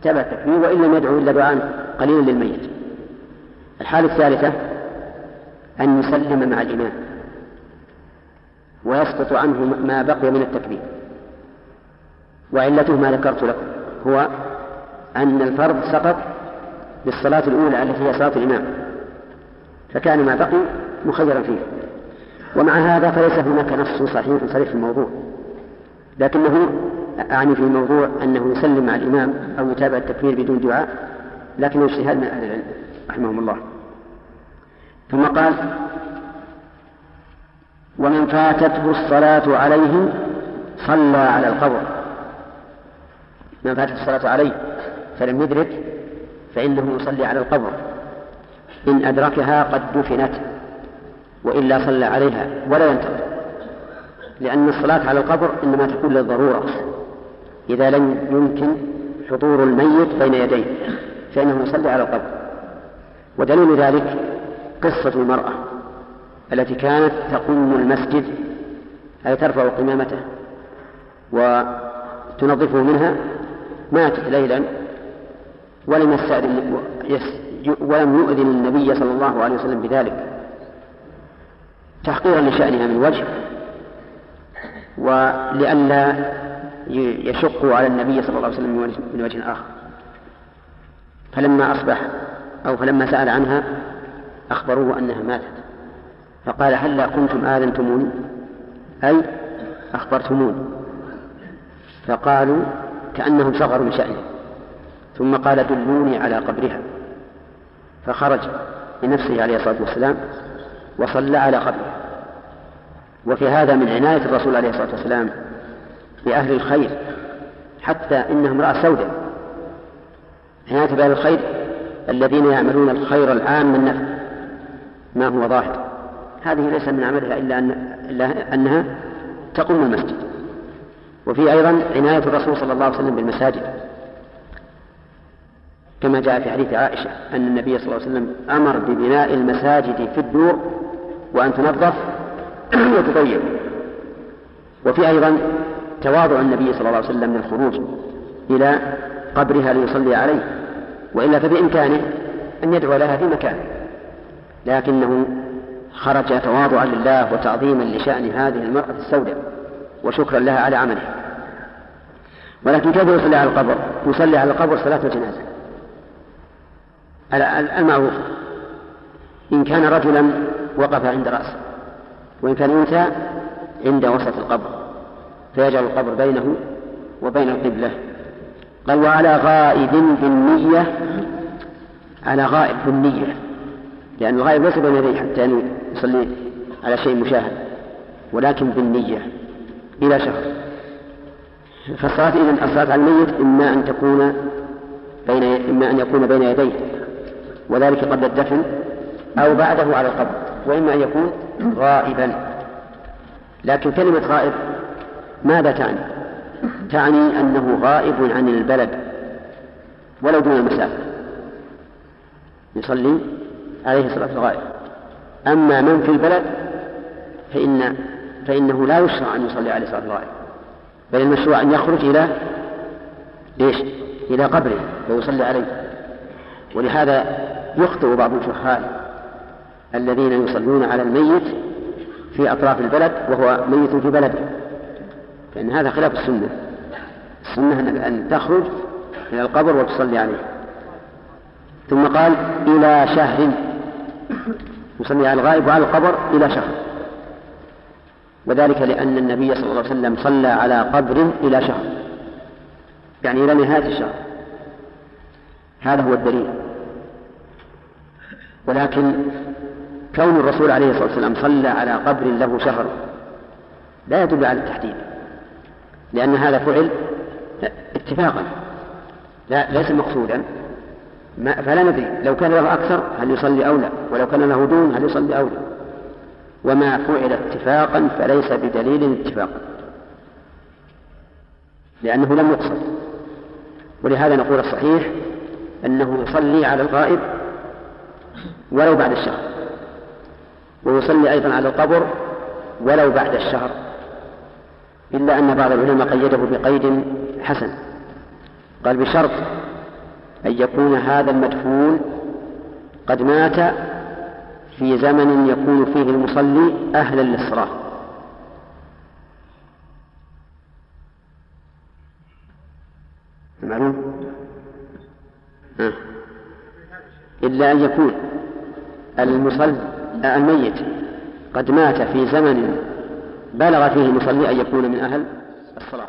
تابع التكبير وإن لم يدعو إلا دعاء قليلا للميت. الحالة الثالثة أن يسلم مع الإمام ويسقط عنه ما بقي من التكبير. وعلته ما ذكرت لكم. هو أن الفرض سقط بالصلاة الأولى التي هي صلاة الإمام. فكان ما بقي مخيرا فيه. ومع هذا فليس هناك نص صحيح صريح في الموضوع. لكنه أعني في الموضوع أنه يسلم مع الإمام أو يتابع التكبير بدون دعاء لكنه اجتهاد من أهل العلم رحمهم الله. ثم قال ومن فاتته الصلاة عليه صلى على القبر. من فاتته الصلاة عليه فلم يدرك فإنه يصلي على القبر. إن أدركها قد دفنت وإلا صلى عليها ولا ينتظر. لأن الصلاة على القبر إنما تكون للضرورة. إذا لم يمكن حضور الميت بين يديه فإنه يصلي على القبر. ودليل ذلك قصة المرأة التي كانت تقوم المسجد أي ترفع قمامته وتنظفه منها ماتت ليلا ولم يستأذن ولم يؤذن النبي صلى الله عليه وسلم بذلك. تحقيرا لشأنها من وجه. ولئلا يشق على النبي صلى الله عليه وسلم من وجه آخر. فلما أصبح أو فلما سأل عنها أخبروه أنها ماتت. فقال هلا كنتم آذنتموني أي أخبرتموني فقالوا كأنهم صغروا شأنه ثم قال دلوني على قبرها. فخرج لنفسه عليه الصلاة والسلام وصلى على قبره. وفي هذا من عناية الرسول عليه الصلاة والسلام بأهل الخير حتى إنها امرأة سوداء. عناية بأهل الخير الذين يعملون الخير العام من نفع. ما هو ظاهر هذه ليس من عملها إلا, أن إلا أنها تقوم المسجد. وفي أيضا عناية الرسول صلى الله عليه وسلم بالمساجد. كما جاء في حديث عائشة أن النبي صلى الله عليه وسلم أمر ببناء المساجد في الدور وأن تنظف وتطيب. وفي أيضا تواضع النبي صلى الله عليه وسلم من الخروج إلى قبرها ليصلي عليه وإلا فبإمكانه أن يدعو لها في مكان لكنه خرج تواضعا لله وتعظيما لشأن هذه المرأة السوداء. وشكرا لها على عملها ولكن كيف يصلي على القبر؟ يصلي على القبر صلاة الجنازة. المعروف. إن كان رجلا وقف عند رأسه وإن كان أنثى عند وسط القبر فيجعل القبر بينه وبين القبلة. قال وعلى غائب بالنية على غائب بالنية. لأن الغائب ليس بين يديه حتى يصلي على شيء مشاهد ولكن بالنية. إلى شهر فالصلاة إذن الصلاة على الميت إما أن تكون بين إما أن يكون بين يديه وذلك قبل الدفن أو بعده على القبر وإما أن يكون غائبا. لكن كلمة غائب ماذا تعني؟ تعني أنه غائب عن البلد ولو دون المسافة. يصلي عليه صلاة الغائب أما من في البلد فإن فإنه لا يشرع أن يصلي عليه صلاة الغائب بل المشروع أن يخرج إلى إيش؟ إلى قبره ويصلي عليه. ولهذا يخطئ بعض الجهال الذين يصلون على الميت في أطراف البلد وهو ميت في بلده فإن هذا خلاف السنة. السنة أن تخرج إلى القبر وتصلي عليه. ثم قال إلى شهر يصلي على الغائب وعلى القبر إلى شهر. وذلك لأن النبي صلى الله عليه وسلم صلى على قبر إلى شهر. يعني إلى نهاية الشهر. هذا هو الدليل. ولكن كون الرسول عليه الصلاة والسلام صلى على قبر له شهر لا يدل على التحديد. لأن هذا فعل اتفاقا. لا ليس مقصودا. فلا ندري. لو كان له أكثر هل يصلي أو لا؟ ولو كان له دون هل يصلي أو لا؟ وما فعل اتفاقا فليس بدليل اتفاقا لأنه لم يقصد. ولهذا نقول الصحيح أنه يصلي على الغائب ولو بعد الشهر. ويصلي أيضا على القبر ولو بعد الشهر. إلا أن بعض العلماء قيده بقيد حسن. قال بشرط أن يكون هذا المدفون قد مات في زمن يكون فيه المصلي أهلا للصلاة معلوم؟ آه. إلا أن يكون المصلي الميت قد مات في زمن بلغ فيه المصلي أن يكون من أهل الصلاة